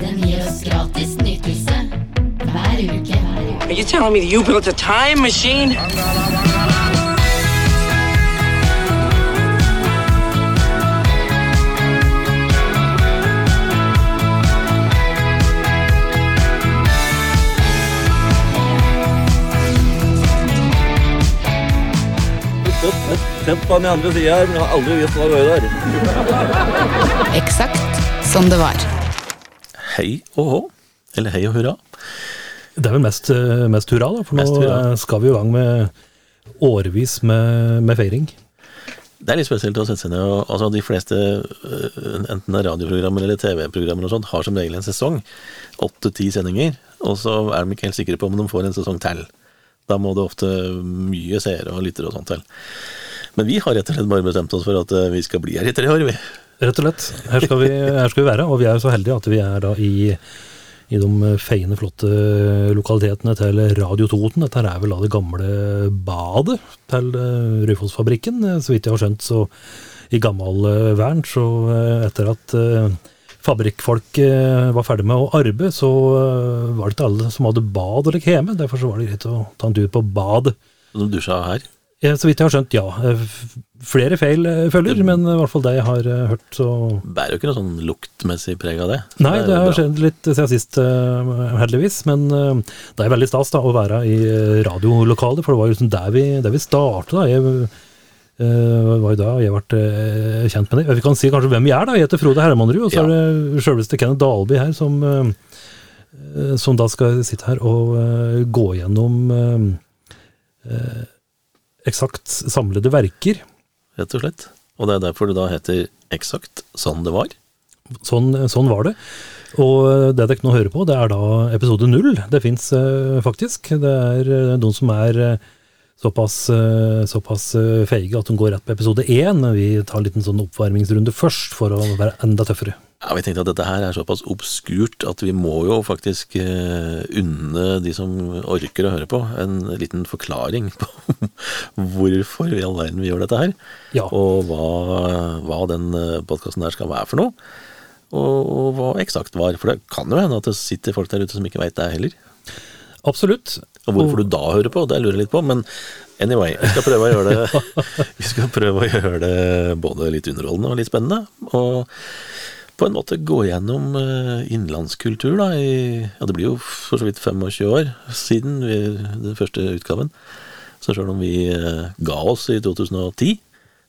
Den gir oss gratis nytelse hver uke. Are you telling me that you built a time machine? Sett på den andre sida her, men jeg har aldri visst hva det var der. Eksakt som det var. Hei og hå. Eller hei og hurra. Det er vel mest, eh, mest hurra, da, for Mest nå hurra. eh, skal vi i gang med årevis med, med feiring. Det er litt spesielt å sette seg ned og altså De fleste, øh, enten det er radioprogrammer eller TV-programmer og sånt, har som regel en sesong. Åtte-ti sendinger. Og så er de ikke helt sikre på om de får en sesong til. Da må det ofte mye seere og lyttere og sånt til. Men vi har rett og slett bare bestemt oss for at vi skal bli her i tre år, vi. Rett og slett. Her skal vi, her skal vi være, og vi er jo så heldige at vi er da i, i de feiende, flotte lokalitetene til Radio Toten. Dette er vel da det gamle badet til Rufosfabrikken. Eh, Så vidt jeg har skjønt, så i gammel eh, vern, så eh, etter at eh, fabrikkfolk eh, var ferdig med å arbeide, så eh, var det ikke alle som hadde bad eller hjemme. Derfor så var det greit å ta en tur på badet. Du dusja her. Så vidt jeg har skjønt, ja. Flere feil eh, følger, men i hvert fall det jeg har eh, hørt, så Bærer jo ikke noe sånn luktmessig preg av det. Nei, det, det har skjedd litt siden sist, eh, heldigvis. Men det er veldig stas da, å være i radiolokalet, for det var jo liksom der vi, der vi startet. da. Jeg eh, var jo da jeg ble uh, kjent med det. Vi kan si kanskje hvem vi er. da. Jeg heter Frode Hermanrud, og så Ja. er det sjølveste Kenneth Dalby her som, eh, som da skal sitte her og uh, gå gjennom eksakt samlede verker. Rett og slett. Og det er derfor det da heter Eksakt sånn det var. Sånn, sånn var det. Og det dere nå hører på, det er da episode null. Det fins faktisk. Det er eh, noen som er eh, såpass, eh, såpass eh, feige at de går rett på episode én. Vi tar en liten sånn oppvarmingsrunde først, for å være enda tøffere. Ja, Vi tenkte at dette her er såpass obskurt at vi må jo faktisk eh, unne de som orker å høre på, en liten forklaring på hvorfor i all verden vi gjør dette her. Ja. Og hva, hva den podkasten der skal være for noe. Og, og hva eksakt var. For det kan jo hende at det sitter folk der ute som ikke veit det heller. Absolutt. Og hvorfor du da hører på, det lurer jeg litt på. Men anyway, vi skal prøve å gjøre det, vi skal prøve å gjøre det både litt underholdende og litt spennende. Og på en måte gå gjennom innenlandskultur, da. I, ja, det blir jo for så vidt 25 år siden vi, den første utgaven. Så sjøl om vi eh, ga oss i 2010,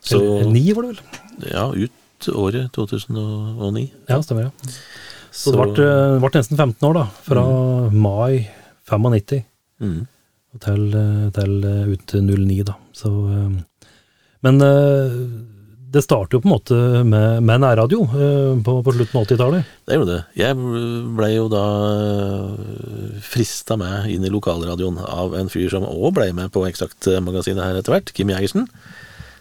så Ni, var det vel? Ja, ut året 2009. Ja, stemmer. ja. Så det ble, eh, ble nesten 15 år, da. Fra mai 95 mm. til, eh, til eh, ut til 09, da. Så, eh, men eh, det starter jo på en måte med, med nærradio eh, på, på slutten av 80-tallet. Det gjorde det. Jeg blei jo da frista med inn i lokalradioen av en fyr som òg blei med på Eksakt-magasinet her etter hvert, Kim Jegersen.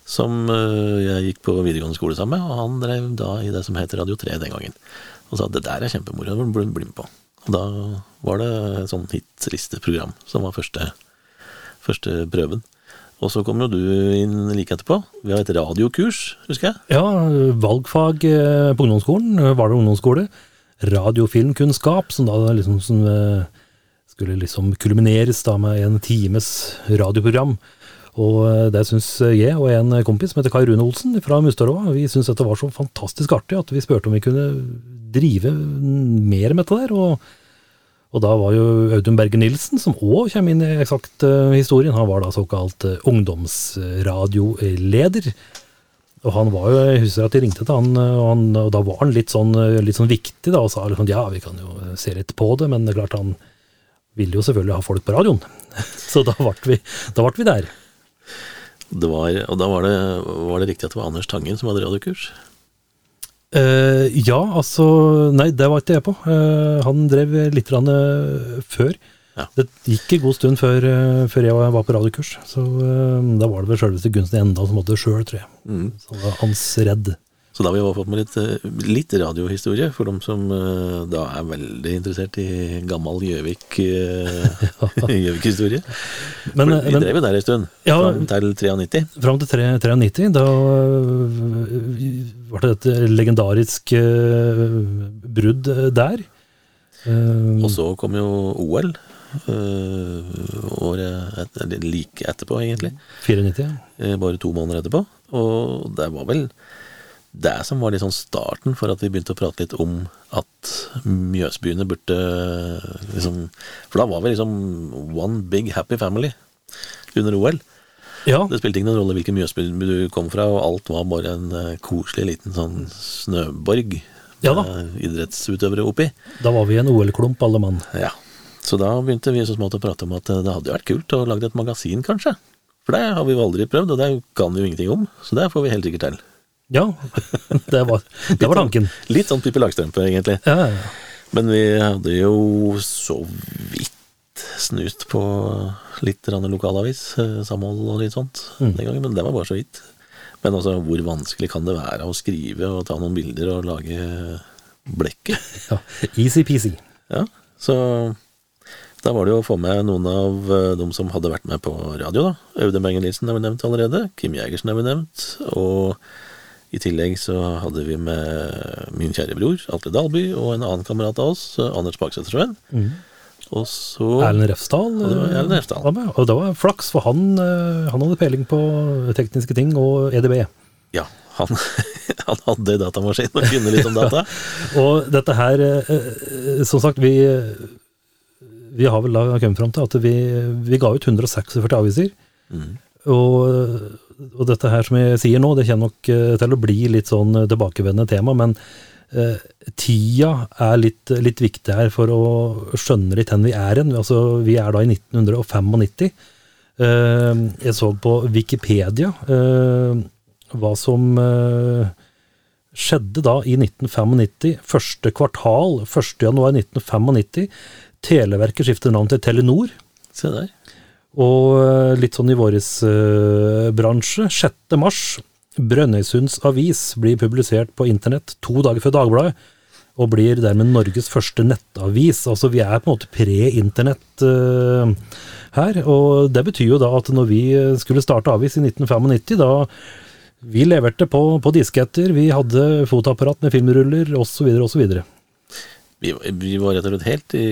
Som eh, jeg gikk på videregående skole sammen med, og han drev da i det som heter Radio 3 den gangen. Og sa det der er kjempemoro, det blir bli med på. Og da var det et sånn hitlisteprogram som var første, første prøven. Og så kommer jo du inn like etterpå. Vi har et radiokurs, husker jeg. Ja, valgfag eh, på ungdomsskolen, eh, var det ungdomsskole. Radiofilmkunnskap, som da liksom som, eh, skulle liksom kulmineres da med en times radioprogram. Og det syns jeg og en kompis som heter Kai Rune Olsen fra Mustadråa, vi syntes dette var så fantastisk artig at vi spurte om vi kunne drive mer med dette der. og og da var jo Audun Berge Nilsen, som òg kommer inn i eksakt eh, historien, han var da såkalt eh, ungdomsradioleder. Og han var jo, jeg husker at de ringte til han, eh, og, han, og da var han litt sånn, litt sånn viktig, da, og sa liksom ja, vi kan jo se litt på det, men det er klart han ville jo selvfølgelig ha folk på radioen. Så da ble vi, vi der. Var, og da var det, var det riktig at det var Anders Tangen som hadde radiokurs? Eh, ja, altså Nei, det var ikke jeg på. Uh, han drev litt rann, uh, før. Ja. Det gikk en god stund før, eh, før jeg var, på radiokurs. Så eh, da var det vel sjølveste Gunsten Enda som hadde det sjøl, tror jeg. Mm. Så det var hans redd. Så da har vi i hvert fall fått med litt, eh, litt radiohistorie, for dem som eh, da er veldig interessert i gammel eh, Gjøvik-historie. Men, For vi men drev jo der en stund, Ja. fram til 93. fram til tre- 93, da ble var det et legendarisk brudd der. Og så kom jo OL. året et, like etterpå, egentlig. 94, ja. bare to måneder etterpå. Og det var vel det som var liksom starten for at vi begynte å prate litt om at Mjøsbyene burde liksom For da var vi liksom one big happy family under OL. Ja, Det spilte ingen rolle hvilken Mjøsby du kom fra, og alt var bare en eh, koselig liten sånn snøborg Ja da. idrettsutøvere oppi. da var vi en OL-klump, alle mann. Ja. Så da begynte vi så smått å prate om at eh, det hadde vært kult å lage et magasin, kanskje. For det har vi jo aldri prøvd, og det kan vi jo ingenting om. Så det får vi helt sikkert til. Ja, det var, det var tanken. Litt sånn Pippi Langstrømpe, egentlig. Ja, ja. Men vi hadde jo så vidt snust på litt lokalavis, eh, samhold og litt sånt Mm. den gangen, men det var bare så vidt. Men altså, hvor vanskelig kan det være å skrive og ta noen bilder og lage blekket? ja. Easy-peasy. Ja, så da var det jo å få med noen av eh, de som hadde vært med på radio, da. Audun Benger-Nilsen er vel nevnt allerede, Kim Jægersen er vel nevnt, og i tillegg så hadde vi med min kjære bror, Atle Dalby, og en annen kamerat av oss, Anders Baksætersveen. Og så Erlend Refsdal. Ja, var eh, Erlend Refsdal. var Og det var flaks, for han, eh, han hadde peiling på tekniske ting og EDB. Ja, han, han hadde datamaskin og kunne litt om data. Og dette her, eh, som sagt, vi, vi har vel da kommet fram til at vi, vi ga ut 146 aviser. Og, og dette her som jeg sier nå, det kommer nok eh, til å bli litt sånn tilbakevendende tema, men eh, tida er litt, litt viktig her for å skjønne litt hvor vi er hen. Altså, vi er da i 1995. Eh, jeg så på Wikipedia eh, hva som eh, skjedde da i 1995, første kvartal, 1. januar 1995. Televerket skiftet navn til Telenor. Se der. Og eh, litt sånn i vår eh, bransje, 6. mars, Brønnøysunds avis blir publisert på internett to dager før Dagbladet, og blir dermed Norges første nettavis. Altså vi er på en måte pre-internett uh, her, og det betyr jo da at når vi skulle starte avis i 1995, da vi leverte på, på disketter, vi hadde fotoapparat med filmruller, osv., osv. Vi, vi var rett og slett helt i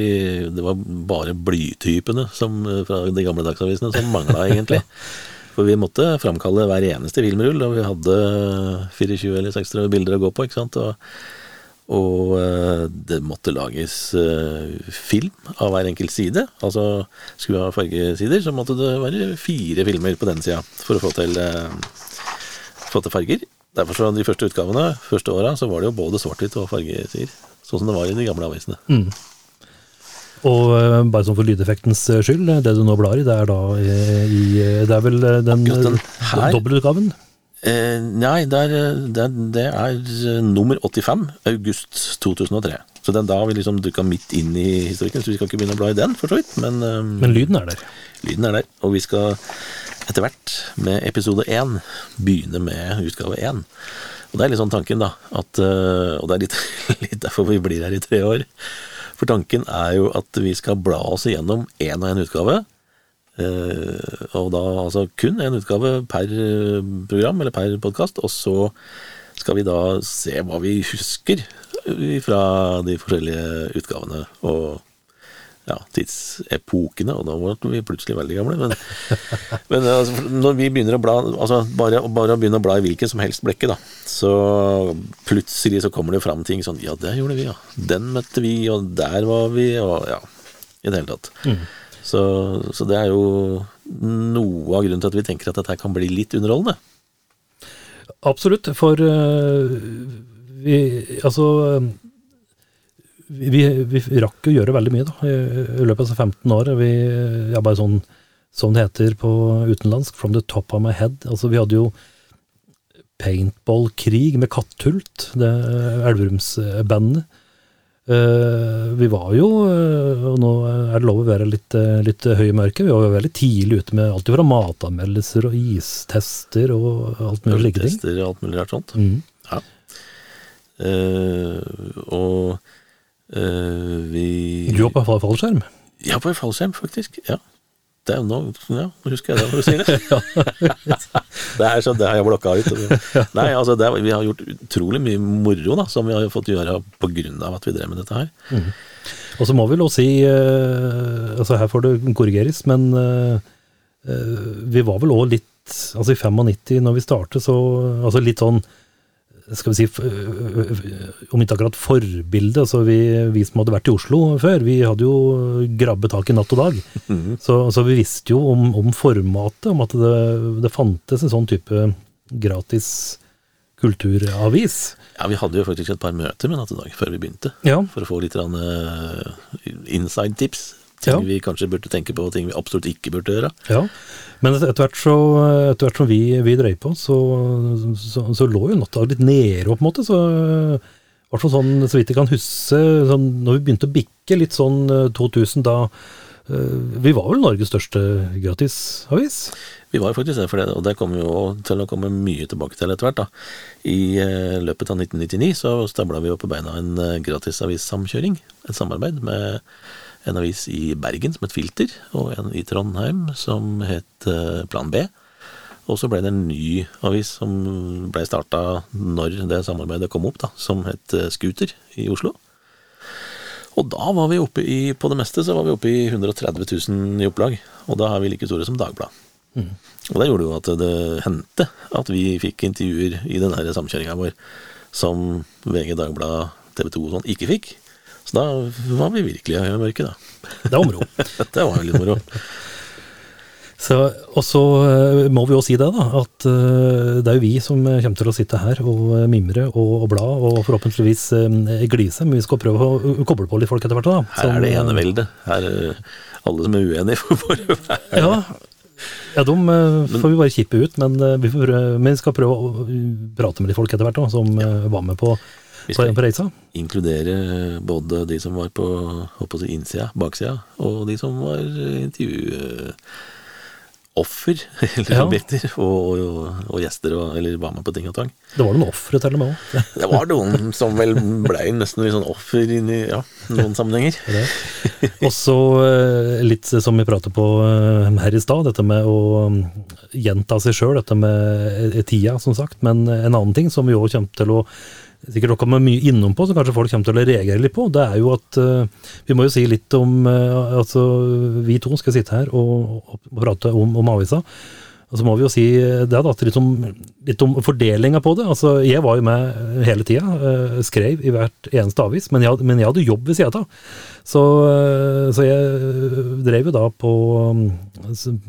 Det var bare blytypene som, eh, fra de gamle dagsavisene som mangla, egentlig. For vi måtte framkalle hver eneste filmrull, og vi hadde 24 eller 60 bilder å gå på, ikke sant. Og, og eh, det måtte lages eh, film av hver enkelt side. Altså skulle vi ha fargesider, så måtte det være fire filmer på den sida for å få til, eh, få til farger. Derfor så de første utgavene, første åra, så var det jo både svart-hvitt og fargesider. Sånn som det var i de gamle avisene. Og eh, bare sånn for lydeffektens eh, skyld, det du nå blar i, det er da eh, i Det er vel eh, den, den dobbeltutgaven? Eh, nei, det er, det, det er eh, nummer 85, august 2003. Så den da har vi liksom dukka midt inn i historikken, så vi skal ikke begynne å bla i den, for så vidt. Men, eh, Men lyden er der. lyden er der. Og vi skal etter hvert, med episode 1, begynne med utgave 1. Og det er litt sånn tanken, da. At, eh, og det er litt, litt derfor vi blir her i tre år. For tanken er jo at vi skal bla oss igjennom én og én utgave. Eh, og da altså kun én utgave per eh, program eller per podkast. Og så skal vi da se hva vi husker fra de forskjellige utgavene. Og ja, tidsepokene, og da ble vi plutselig veldig gamle. Men, men altså, når vi begynner å bla altså bare, bare å begynne å bla i hvilket som helst blekke, da, så plutselig så kommer det fram ting sånn Ja, det gjorde vi, ja. Den møtte vi, og der var vi, og ja. I det hele tatt. Så, så det er jo noe av grunnen til at vi tenker at dette kan bli litt underholdende. Absolutt, for uh, vi Altså vi, vi rakk å gjøre veldig mye da, i, i løpet av disse 15 år. Vi, ja, sånn som det heter på utenlandsk, from the top of my head. Altså, vi hadde jo paintballkrig med Katthult, det Elverumsbandet. Uh, vi var jo, eh, og nå er det lov å være litt, eh, litt høy i mørket, vi var jo veldig tidlig ute med alt fra matanmeldelser og istester og alt mulig slike ting. Tester og alt mulig rart sånt. Mm. Ja. Uh, og eh, vi Du på fall- fallskjerm? Ja, på fallskjerm, faktisk. Ja. Det er nå, ja, husker jeg det når du sier det. det, er så, det har jeg blokka ut. Nei, altså det, er- vi har gjort utrolig mye moro da, som vi har fått gjøre på grunn av at vi drev med dette her. Og så må vi lov si, eh, altså her får det korrigeres, men eh, eh, vi var vel òg litt, altså i 95 når vi startet, så altså litt sånn skal vi si, f- ø- ø- om ikke akkurat forbilde, altså vi, vi som hadde vært i Oslo før, vi hadde jo grabbet tak i natt og dag. så, så vi visste jo om, om formatet, om at det, det fantes en sånn type gratis kulturavis. Ja, Vi hadde jo faktisk et par møter med Natt og Dag før vi begynte, Ja. for å få litt eh, inside tips. Ting Ja. vi kanskje burde tenke på, og ting vi absolutt ikke burde gjøre. Ja, men etter hvert, så, etter hvert som vi, vi drev på, så, så, så lå jo natta litt nede, på en måte. Så, hvert fall sånn, så vidt jeg kan huske, sånn, når vi begynte å bikke litt sånn eh, 2000, da eh, Vi var vel Norges største gratisavis? Vi var faktisk det, for det, og det kommer jo til å komme mye tilbake til etter hvert. da. I eh, løpet av 1999 så stabla vi jo på beina en eh, gratisavissamkjøring. Et samarbeid med en avis i Bergen som het Filter, og en i Trondheim som het eh, Plan B. Og så ble det en ny avis som ble starta når det samarbeidet kom opp, da, som het eh, Scooter i Oslo. Og da var vi oppe i, på det meste, så var vi oppe i 130 000 i opplag. Og da er vi like store som Dagbladet. Og det gjorde jo at det hendte at vi fikk intervjuer i den samkjøringa vår som VG, Dagbladet, TV 2 og sånn ikke fikk. Så da var vi virkelig i mørket, da. Det var moro. Det var jo litt moro. Så, og så eh, må vi jo si det, da, at eh, det er jo vi som kommer til å sitte her og eh, mimre og, og bla, og forhåpentligvis glise, men vi skal prøve å koble på litt folk etter hvert. da. Her er det ene eh. Her er alle som er uenige, får bare være Ja, ja de får vi bare kippe ut, men, vi, prøve, men vi skal prøve å prate med de folk etter hvert da, som ja. var med på, Vi skal på reisa. inkludere både de som var på, håper jeg, innsida, baksida, og de som var intervjuoffer, eller Ja. objekter, og, og, og gjester, og, eller var med på ting og tang. Det var noen ofre til og med òg. Det var noen som vel blei nesten litt sånn offer inni ja, noen sammenhenger. Og så eh, litt som vi pratet på eh, her i stad, dette med å mm, gjenta seg sjøl, dette med eh, tida, som sagt. Men en annen ting som vi òg kommer til å sikkert dere kommer mye innom på, som kanskje folk kommer til å reagere litt på, det er jo at uh, vi må jo si litt om uh, Altså, vi to skal sitte her og, og prate om, om avisa. Og så må vi jo si det da, litt om, litt om fordelinga på det. Altså, Jeg var jo med hele tida, uh, skrev i hvert eneste avis, men jeg, men jeg hadde jobb ved sida av. Så, eh, så jeg drev jo da på,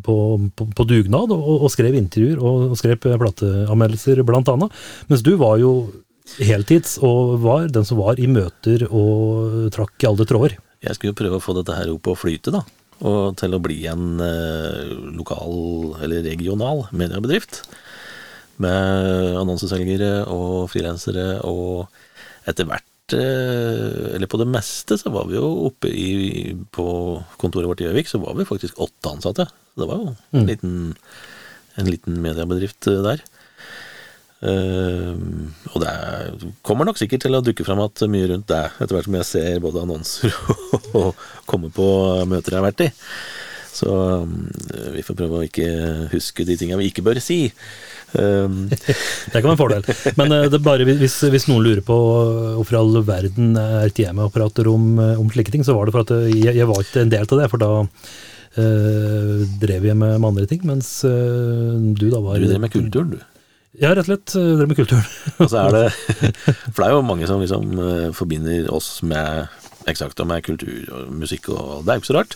på, på, på dugnad og, og skrev intervjuer og, og skrev plateanmeldelser, blant annet. Mens du var jo heltids og var den som var i møter og trakk i alle tråder. Jeg skulle jo prøve å få dette her opp og flyte, da. Og til å bli en eh, lokal eller regional mediebedrift. Med annonseselgere og frilansere og etter hvert eh, Eller på det meste så var vi jo oppe i På kontoret vårt i Gjøvik så var vi faktisk åtte ansatte. Det var jo en liten, en liten mediebedrift eh, der. Eh, og det er- kommer nok sikkert til å dukke fram at mye rundt det, etter hvert som jeg ser både annonser og kommer på møter jeg har vært i. Så eh, vi får prøve å ikke huske de tinga vi ikke bør si. Um, Det kan være en fordel. Men det er bare hvis, hvis noen lurer på hvorfor i all verden er ikke jeg med og prater om, om slike ting, så var det for at jeg, jeg var ikke en del av det. For da eh, drev jeg med, med andre ting, mens eh, du da var du drev med kulturen, du. Ja, rett og slett. eh, Drev med kulturen. Og så er det For det er jo mange som liksom eh, forbinder oss med eksakt og med kultur og musikk, og det er jo ikke så rart.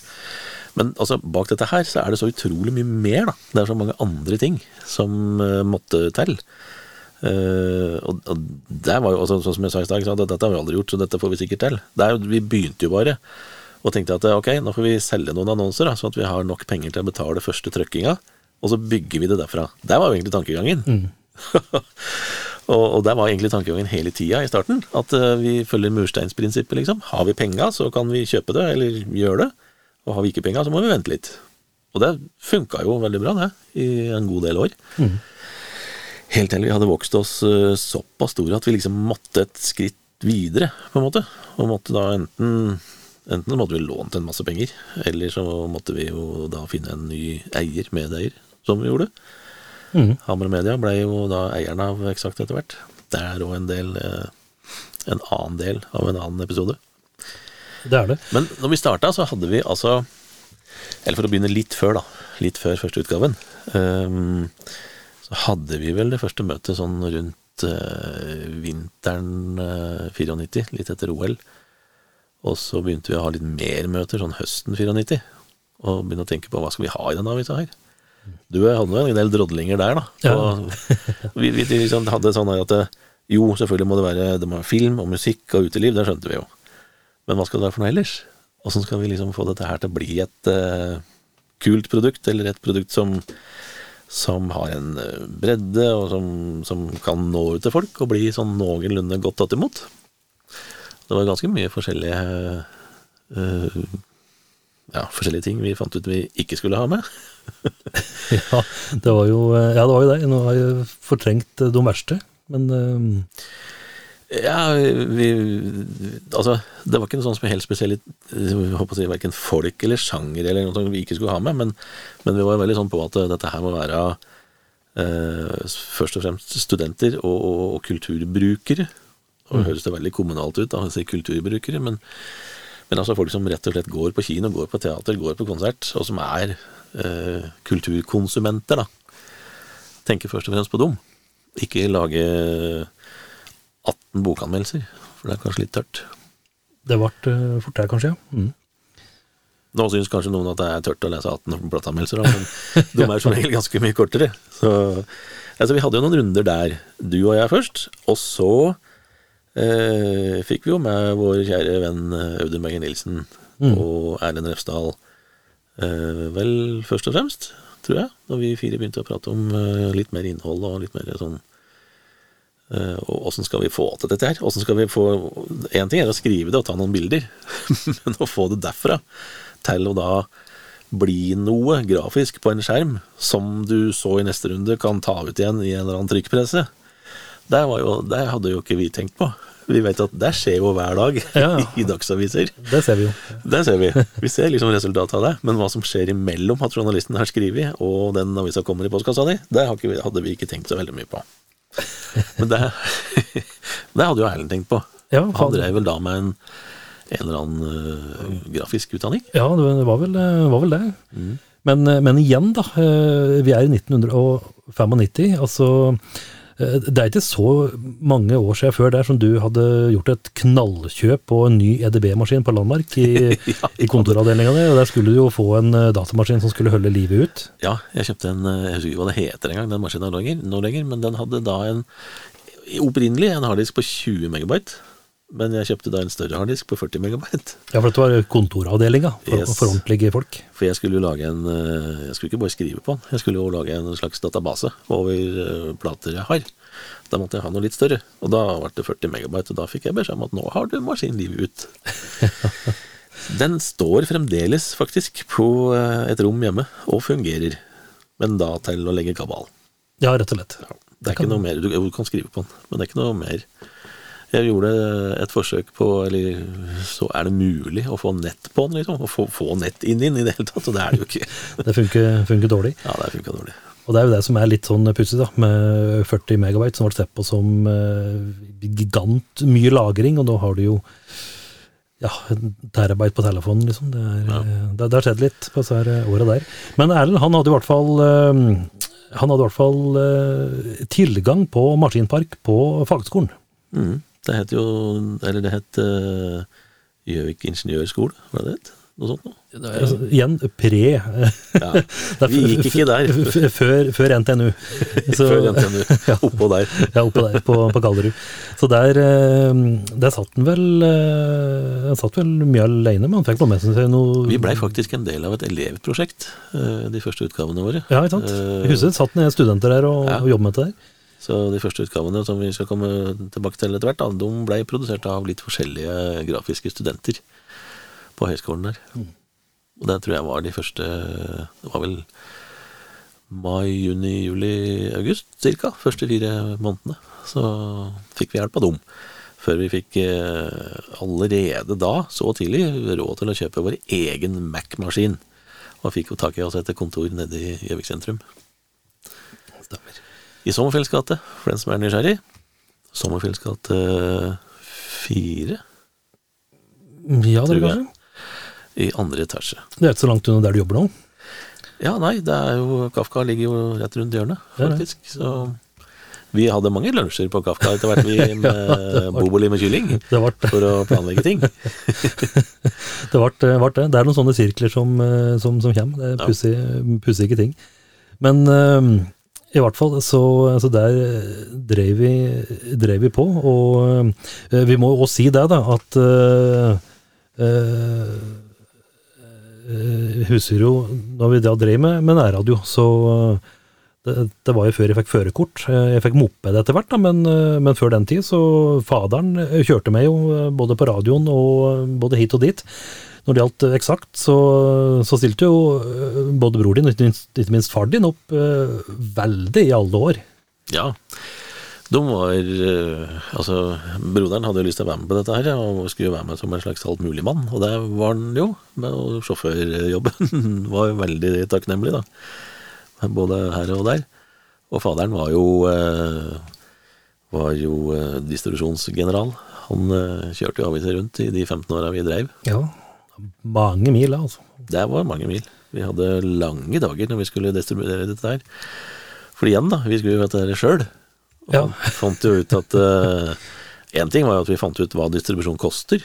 Men altså, bak dette her så er det så utrolig mye mer, da. Det er så mange andre ting som uh, måtte til. Uh, og, og det var jo også, sånn som jeg sa i stad, at dette har vi aldri gjort, så dette får vi sikkert til. Det er jo, vi begynte jo bare og tenkte at ok, nå får vi selge noen annonser, da, sånn at vi har nok penger til å betale første trykkinga, og så bygger vi det derfra. Det var jo egentlig tankegangen. og, og det var egentlig tankegangen hele tida i starten. At eh, vi følger mursteinsprinsippet, liksom. Har vi penga, så kan vi kjøpe det, eller gjøre det. Og har vi ikke penga, så må vi vente litt. Og det funka jo veldig bra, det, i en god del år. Helt til vi hadde vokst oss eh, såpass store at vi liksom måtte et skritt videre, på en måte. Og måtte da enten Enten måtte vi lånt en masse penger, eller så måtte vi jo da finne en ny eier, medeier, som vi gjorde. Mhm. Hamar Media ble jo da eieren av Eksakt etter hvert. Det er òg en del eh, En annen del av en annen episode. Det er det. Men når vi starta, så hadde vi altså Eller for å begynne litt før, da. Litt før første utgaven. Um, så hadde vi vel det første møtet sånn rundt uh, vinteren uh, 94, litt etter OL. Og så begynte vi å ha litt mer møter sånn høsten 94. Og begynne å tenke på hva skal vi ha i denne avisa her. Du hadde jo en del drodlinger der, da. Ja. Vi, vi liksom hadde sånn her at eh, jo, selvfølgelig må det være, det må være film og musikk og uteliv, det skjønte vi jo. Men hva skal det være for noe ellers? Åssen skal vi liksom få dette her til å bli et uh, kult produkt, eller et produkt som, som har en eh, bredde, og som, som kan nå ut til folk, og bli sånn noenlunde godt tatt imot? Det var ganske mye forskjellige uh, ja, forskjellige ting vi fant ut vi ikke skulle ha med. Ja, det var jo, eh, ja, det, var jo det. Nå har jeg fortrengt eh, de verste. Men eh, Ja, vi Altså, det var ikke noe sånn som helt spesielt Jeg håper å si Verken folk eller sjanger eller noe vi ikke skulle ha med, men, men vi var veldig sånn på at dette her må være eh, først og fremst studenter og, og, og kulturbrukere. Og det høres det veldig kommunalt ut da, å si kulturbrukere, men, men altså folk som rett og slett går på kino, går på teater, går på konsert, og som er eh, kulturkonsumenter, da. Tenker først og fremst på dem. Ikke lage 18 bokanmeldelser, for det er kanskje litt tørt. det ble eh, fort der, kanskje. ja. Mm. Nå syns kanskje noen at det er tørt å lese 18 plateanmeldelser, men de er som regel ganske mye kortere. Så altså, vi hadde jo noen runder der, du og jeg først, og så eh, fikk vi jo med vår kjære venn eh, Audun Berger Nilsen og Erlend Refsdal, eh, vel først og fremst, tror jeg, da vi fire begynte å prate om eh, litt mer innhold og litt mer sånn Eh, og åssen skal vi få til dette her? Hvordan skal vi få En ting er å skrive det og ta noen bilder, men å få det derfra til å da bli noe grafisk på en skjerm som du så i neste runde kan ta ut igjen i en eller annen trykkpresse, det, var jo, det hadde jo ikke vi tenkt på. Vi vet at det skjer jo hver dag Ja. i dagsaviser. Det ser vi jo. Det ser vi. Vi ser liksom resultatet av det. Men hva som skjer imellom at journalisten har skrevet, og den avisa kommer i postkassa di, det hadde vi ikke tenkt så veldig mye på. Men det, det hadde jo Erlend tenkt på. Ja, Han drev vel da med en, en eller annen uh, grafisk utdanning. Ja, det var vel, var vel det. Mm. Men, men igjen, da. eh, Vi er i 1995. Altså, eh, det er ikke så mange år siden før der som du hadde gjort et knallkjøp på en ny EDB-maskin på Landmark i, Ja, i kontoravdelinga di. Der skulle du jo få en eh, datamaskin som skulle holde livet ut. Ja, jeg kjøpte en øh, Jeg husker ikke hva det heter engang, den maskinen nå lenger, men den hadde da en opprinnelig en harddisk på 20 megabyte. Men jeg kjøpte da en større harddisk på 40 megabyte. Ja, for dette var kontoravdelinga for, Yes. for ordentlige folk. For jeg skulle jo lage en øh, Jeg skulle ikke bare skrive på den, jeg skulle jo lage en slags database over øh, plater jeg har. Da måtte jeg ha noe litt større, og da ble det 40 megabyte, og da fikk jeg beskjed om at nå har du maskinlivet ut. Den står fremdeles faktisk på øh, et rom hjemme, og fungerer. Men da til å legge kabal. Ja, rett og slett. Det er ikke noe mer, du, du kan skrive på den, men det er ikke noe mer. Jeg gjorde et forsøk på, eller så er det mulig å få nett på den, liksom. Å få, få nett inn i den i det hele tatt, og det er det jo ikke. Det funker, funker dårlig. Ja, det funker dårlig. Og det er jo det som er litt sånn pussig, da, med 40 megabyte, som ble sett på som eh, gigant mye lagring, og nå har du jo ja, terabyte på telefonen, liksom. Det, er, ja. det, det har skjedd litt på disse eh, åra der. Men Erlend, han hadde i hvert fall eh, han hadde i hvert fall eh, tilgang på maskinpark på fagskolen. Mm. Det het jo Eller det het eh, Gjøvik ingeniørskole, var det det het? Noe sånt noe? Altså, igjen pre eh, Ja. Vi gikk ikke der. Før, før NTNU. Så- Før NTNU. Oppå der. Ja, oppå der på, på Gallerud. Så der, eh, der satt han vel eh, Han satt vel mye alene, men han fikk med seg noe Vi blei faktisk en del av et elevprosjekt, eh, de første utgavene våre. Ja, ikke sant? Eh, Jeg husker det satt ned studenter der og, Ja. og jobbet med det der. Så de første utgavene som vi skal komme tilbake til etter hvert, da, de blei produsert av litt forskjellige grafiske studenter på høyskolen der. Og det tror jeg var de første Det var vel mai, juni, juli, august cirka. Første fire månedene. Så fikk vi hjelp av dem. Før vi fikk eh, allerede da, så tidlig, råd til å kjøpe vår egen Mac-maskin. Og fikk jo tak i oss et kontor nede i Gjøvik sentrum. Stemmer. I Sommerfjells gate, for den som er nysgjerrig. Sommerfjells gate fire Ja, det er kanskje. i andre etasje. Det er ikke så langt unna der du jobber nå. Ja, nei, det er jo Kafka ligger jo rett rundt hjørnet, faktisk. Så vi hadde mange lunsjer på Kafka etter hvert, vi med Boboli med kylling. For å planlegge ting. det. Ble, det. det er noen sånne sirkler som, eh, som, som kommer. Det er pussige pussige ting. Men eh, i hvert fall, så, så der drev vi, drev vi på. Og uh, vi må også si det, da, at uh, husker jo, når vi da drev med, med nærradio, så eh, det, det var jo før jeg fikk førerkort. Eh, Jeg fikk moped etter hvert, da, men, eh, men før den tid så faderen eh, kjørte meg jo eh, både på radioen og eh, både hit og dit. Når det gjaldt eh, eksakt, så, så stilte jo eh, både bror din og ikke minst, far din opp eh, veldig i alle år. Ja. De var Altså, broderen hadde jo lyst til å være med på dette her, og skulle jo være med som en slags altmuligmann. Og det var han jo. Og sjåførjobben var jo veldig takknemlig, da. Både her og der. Og faderen var jo var jo distribusjonsgeneral. Han kjørte jo aviser rundt i de 15 åra vi dreiv. Ja, mange mil, altså. Det var mange mil. Vi hadde lange dager når vi skulle distribuere dette her. For igjen, da, vi skulle jo dette sjøl. Og Ja. fant jo ut at Én ting var jo at vi fant ut hva distribusjon koster.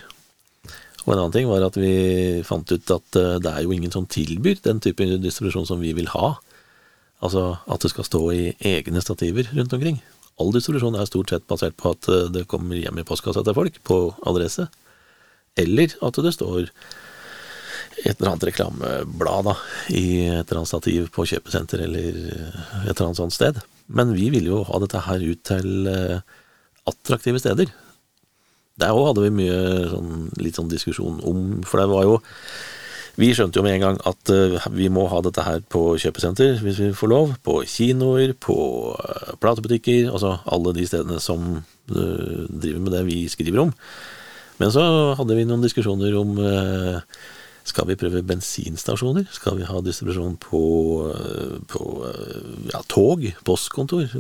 Og en annen ting var at vi fant ut at uh, det er jo ingen som tilbyr den type distribusjon som vi vil ha. Altså at det skal stå i egne stativer rundt omkring. All distribusjon er stort sett basert på at eh, det kommer hjem i postkassa til folk på adresse. Eller at det står et eller annet reklameblad da, i et eller annet stativ på kjøpesenter eller et eller annet sånt sted. Men vi ville jo ha dette her ut til eh, attraktive steder. Der òg hadde vi mye sånn, litt sånn diskusjon om, for det var jo Vi skjønte jo med en gang at eh, vi må ha dette her på kjøpesenter, hvis vi får lov. På kinoer, på eh, platebutikker, altså alle de stedene som eh, driver med det vi skriver om. Men så hadde vi noen diskusjoner om eh, skal vi prøve bensinstasjoner? Skal vi ha distribusjon på, på ja, tog? Postkontor?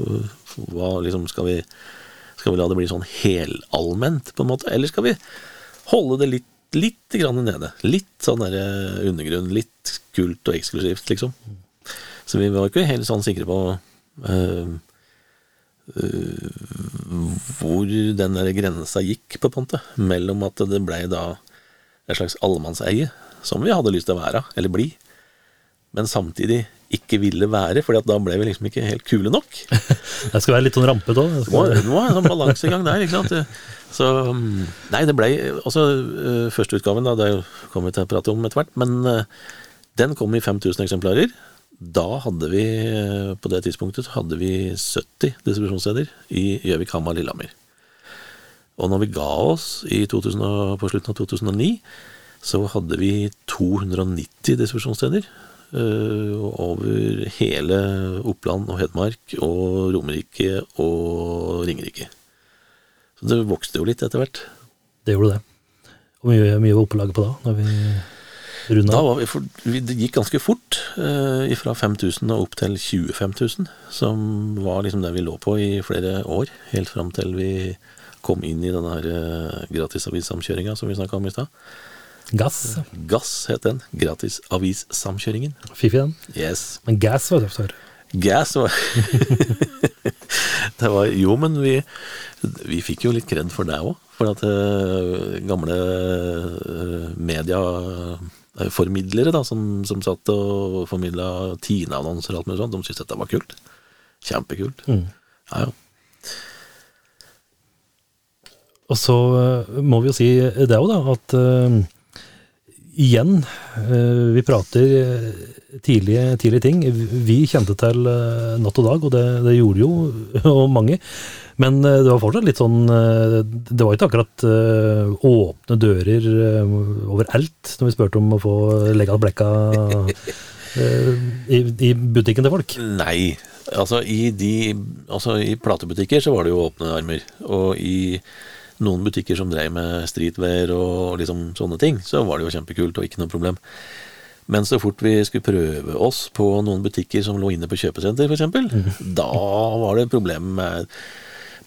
Hva, liksom, skal, vi, skal vi la det bli sånn helallment, på en måte? Eller skal vi holde det litt, litt nede? Litt sånn der eh, undergrunn, litt kult og eksklusivt, liksom. Så vi var ikke helt sånn sikre på eh, hvor den der grensa gikk, på en måte, mellom at det blei da et slags allemannseie, som vi hadde lyst til å være, eller bli, men samtidig ikke ville være, for da ble vi liksom ikke helt kule nok. Det skal være litt sånn rampete òg. Det er det en sånn balansegang der, ikke sant. Så mm, Nei, det blei også øh, førsteutgaven, da, det kommer vi til å prate om etter hvert, men øh, den kom i 5000 eksemplarer. Da hadde vi, øh, på det tidspunktet, så hadde vi 70 distribusjonssteder i Gjøvik, Hamar, Lillehammer. Og når vi ga oss i 2000, på slutten av 2009, så hadde vi 290 distribusjonssteder øh, over hele Oppland og Hedmark og Romerike og Ringerike. Så det vokste jo litt etter hvert. Det gjorde det. Hvor mye, mye var oppelaget på da, når vi runda Da var vi for, det gikk ganske fort, eh, fra 5000 og opp til 25 000, som var liksom det vi lå på i flere år, helt fram til vi kom inn i denne eh, gratisavissamkjøringa som vi snakka om i stad. Gass. Gass het den. Gratisavissamkjøringen. Fiffig den. Yes. Men gas var det ofte høre. Gas var Det var Jo, men vi, vi fikk jo litt kred for det òg. For at uh, gamle uh, mediaformidlere da, som, som satt og formidla Tine-annonser og alt mulig sånt, de syntes dette var kult. Kjempekult. Mm. Ja, ja. Og så eh, må vi jo si det òg, da, at eh, igjen, eh, vi prater eh, tidlige, tidlige ting. Vi kjente til eh, natt og dag, og det, det gjorde jo og mange. Men det var fortsatt litt sånn Det var ikke akkurat åpne dører overalt når vi spurte om å få legge av blekka i, i butikken til folk. Nei, altså i de Altså i platebutikker så var det jo åpne armer. Og i noen butikker som drev med streetwear og liksom sånne ting, så var det jo kjempekult og ikke noe problem. Men så fort vi skulle prøve oss på noen butikker som lå inne på kjøpesenter, f.eks., mm. da var det problem med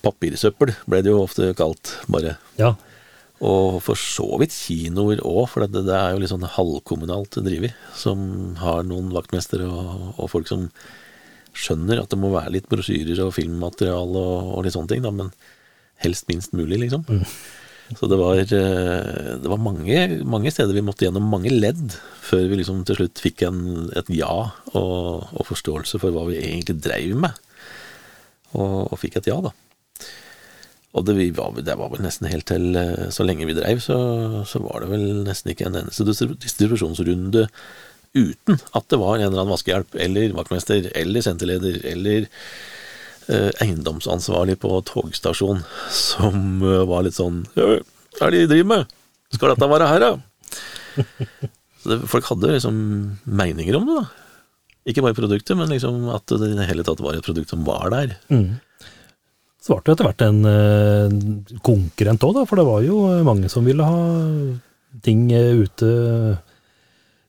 papirsøppel, ble det jo ofte kalt, bare. Ja. Og for så vidt kinoer òg, for det, det, er jo litt sånn halvkommunalt drevet, som har noen vaktmestere og, og, folk som skjønner at det må være litt brosjyrer og filmmateriale og, og, litt sånne ting, da, men helst minst mulig, liksom. Mm. Så det var, eh, det var mange, mange, steder vi måtte gjennom mange ledd før vi liksom til slutt fikk en, et ja og, og, forståelse for hva vi egentlig dreiv med. Og, og fikk et ja, da. Og det, var, det, var, vel nesten helt til eh, så lenge vi dreiv, så, så var det vel nesten ikke en eneste distribusjonsrunde uten at det var en eller annen vaskehjelp eller vaktmester eller senterleder eller eiendomsansvarlig på togstasjon som eh, var litt sånn Hva er det de driver med? Skal dette være her, da? Det, folk hadde liksom meninger om det, da. Ikke bare produktet, men liksom at det i det hele tatt var et produkt som var der. Mm. Så ble det etter hvert en uh, konkurrent òg, for det var jo mange som ville ha ting ute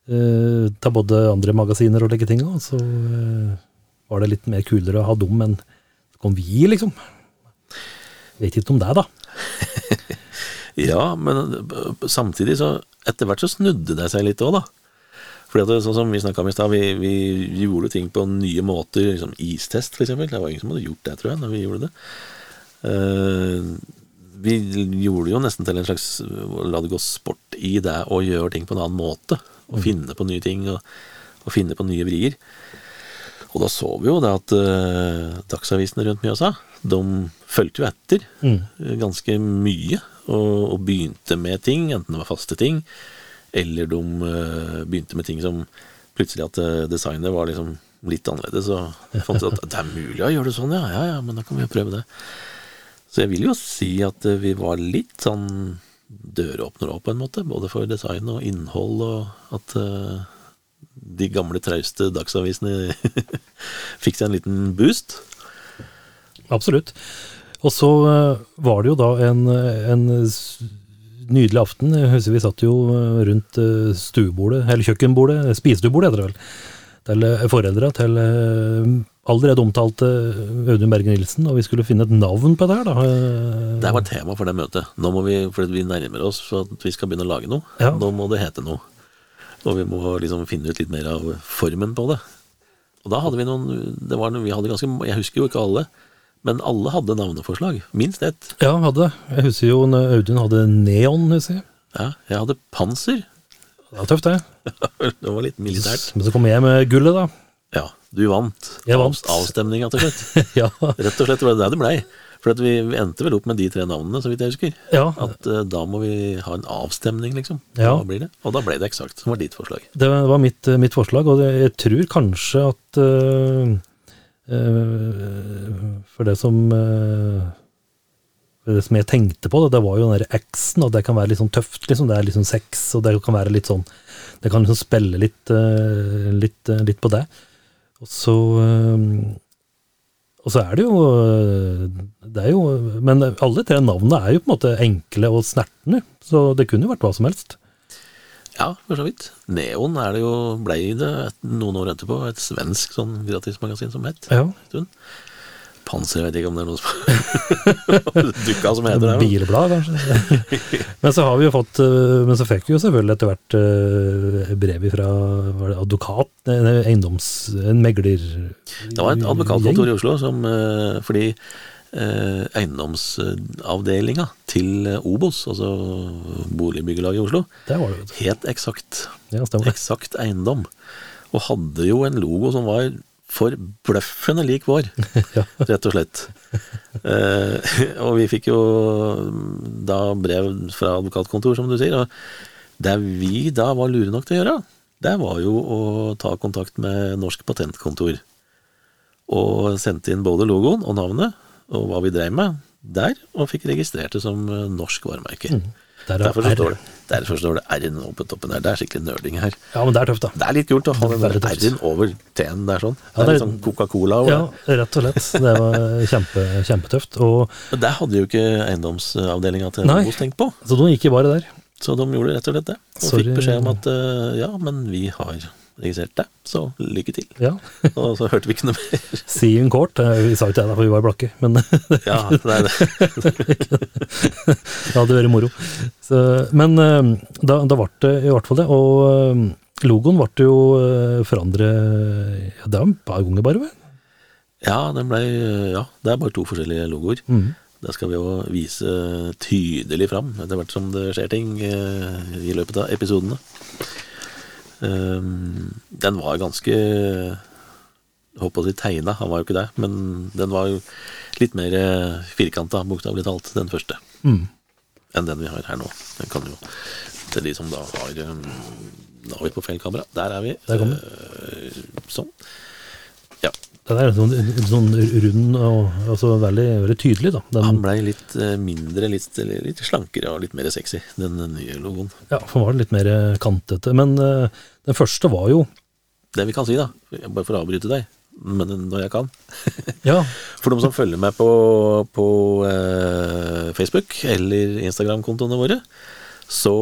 uh, til både andre magasiner og legge ting av. Så uh, var det litt mer kulere å ha dem enn kom vi, liksom. Vet ikke om det, da. ja, men samtidig så Etter hvert så snudde det seg litt òg, da. Fordi at sånn som vi snakka om i stad, vi, vi, gjorde ting på nye måter. liksom Istest, eksempel. Det var ingen som hadde gjort det, tror jeg, når vi gjorde det. Uh, vi gjorde jo nesten til en slags La det gå sport i det å gjøre ting på en annen måte. Og mm. finne på nye ting, og, og finne på nye vrier. Og da så vi jo det at uh, dagsavisene rundt Mjøsa, de fulgte jo etter mm. ganske mye, og, og, begynte med ting, enten det var faste ting, eller de uh, begynte med ting som plutselig at uh, designet var liksom litt annerledes, og fant ut at det er mulig å gjøre det sånn, ja, ja, ja, men da kan vi jo prøve det. Så jeg vil jo si at vi var litt sånn døråpnere òg, på en måte, både for design og innhold, og at de gamle, trauste dagsavisene fikk seg en liten boost. Absolutt. Og så eh, var det jo da en, en nydelig aften. Jeg husker vi satt jo eh, rundt eh, stuebordet, eller kjøkkenbordet, spisestuebordet heter det vel, til foreldra til allerede omtalte Audun Berge Nilsen, og vi skulle finne et navn på det her, da. Det var tema for det møtet. Nå må vi, fordi vi nærmer oss for at vi skal begynne å lage noe, ja. nå må det hete noe. Og vi må liksom finne ut litt mer av formen på det. Og da hadde vi noen det var, vi hadde ganske, Jeg husker jo ikke alle, men alle hadde navneforslag. Minst ett. Ja, hadde. Jeg husker jo Audun hadde Neon, husker jeg. Ja, jeg hadde Panser. Det var tøft, det. det var litt militært. Men så kom jeg med gullet, da. Ja, du vant. Jeg vant. Avstemninga til slutt. ja. Rett og slett var det der det blei. For vi endte vel opp med de tre navnene, så vidt jeg husker. Ja. At uh, da må vi ha en avstemning, liksom. Ja. Da blir det. Og da ble det eksakt, som var ditt forslag. Det var mitt, eh, mitt forslag, og jeg tror kanskje at uh, uh, For det som det som jeg tenkte på, det, det var jo den der X-en, og det kan være litt sånn tøft, liksom. Det er liksom sex, og det kan være litt sånn Det kan liksom spille litt, litt, litt på det. Og så og så er det jo Det er jo Men alle tre navnene er jo på en måte enkle og snertne, så det kunne jo vært hva som helst. Ja, for så vidt. Neon er det jo, blei det noen år etterpå, et svensk sånn gratismagasin som het. Ja. Panser, jeg vet ikke om det er noe som dukka som heter det. Bilblad, kanskje. men så har vi jo fått eh, Men så fikk vi jo selvfølgelig etter hvert uh, brev fra advokat, en eiendoms... En megler... Det var et advokatkontor i Oslo som Fordi eiendomsavdelinga til Obos, altså Boligbyggelaget i Oslo, het eksakt. Ja, eksakt eiendom. Og hadde jo en logo som var forbløffende lik vår, ja. rett og slett. Eh, og vi fikk jo da brev fra advokatkontor, som du sier. Og det vi da var lure nok til å gjøre, det var jo å ta kontakt med Norsk Patentkontor. Og sendte inn både logoen og navnet og hva vi drev med der, og fikk registrert det som norsk varemerke. Mm. Der er Derfor så står det Derfor står det R-en oppe på toppen der. Det er skikkelig nerding her. Ja, men det er tøft, da. Det er litt kult å ha den. R-en over T-en der sånn. Ja, det er det er- litt sånn Coca-Cola over Ja, rett og slett. Det var kjempe, kjempetøft. Og, Men der hadde jo ikke eiendomsavdelinga til. Obos tenkt på. så de gikk i bare der. Så de gjorde rett og slett det. Og Sorry. fikk beskjed om at eh, ja, men vi har registrert teltet, så lykke til. Ja. Og så hørte vi ikke noe mer. Sien Court. kort, Vi sa ikke det, for vi var blakke, men det Ja, det er det. hadde vært moro. Så, men eh, da, da ble det i hvert fall det. Og eh, logoen ble jo eh, forandret ja, Det er et par ganger, bare. vel? Ja, den ble, ja, det er bare to forskjellige logoer. Mm. Det skal vi jo vise tydelig fram etter hvert som det skjer ting eh, i løpet av episodene. Um, den var ganske Jeg på å si tegna, han var jo ikke det, men den var jo litt mer eh, firkanta, bokstavelig talt, den første, mm. enn den vi har her nå. Den kan jo til de som da har Da er vi på feil kamera. Der er vi. Der Eh, sånn. Ja. Den er sånn, sånn rund og altså veldig, veldig tydelig, da. Den, Han blei litt eh, mindre, litt, litt slankere og litt mer sexy, den nye logoen. ja, for han var litt mer kantete. Men uh, den første var jo Det vi kan si, da, bare for å avbryte deg, men når jeg kan Ja, For de som følger meg på, på uh, Facebook eller Instagram-kontoene våre, så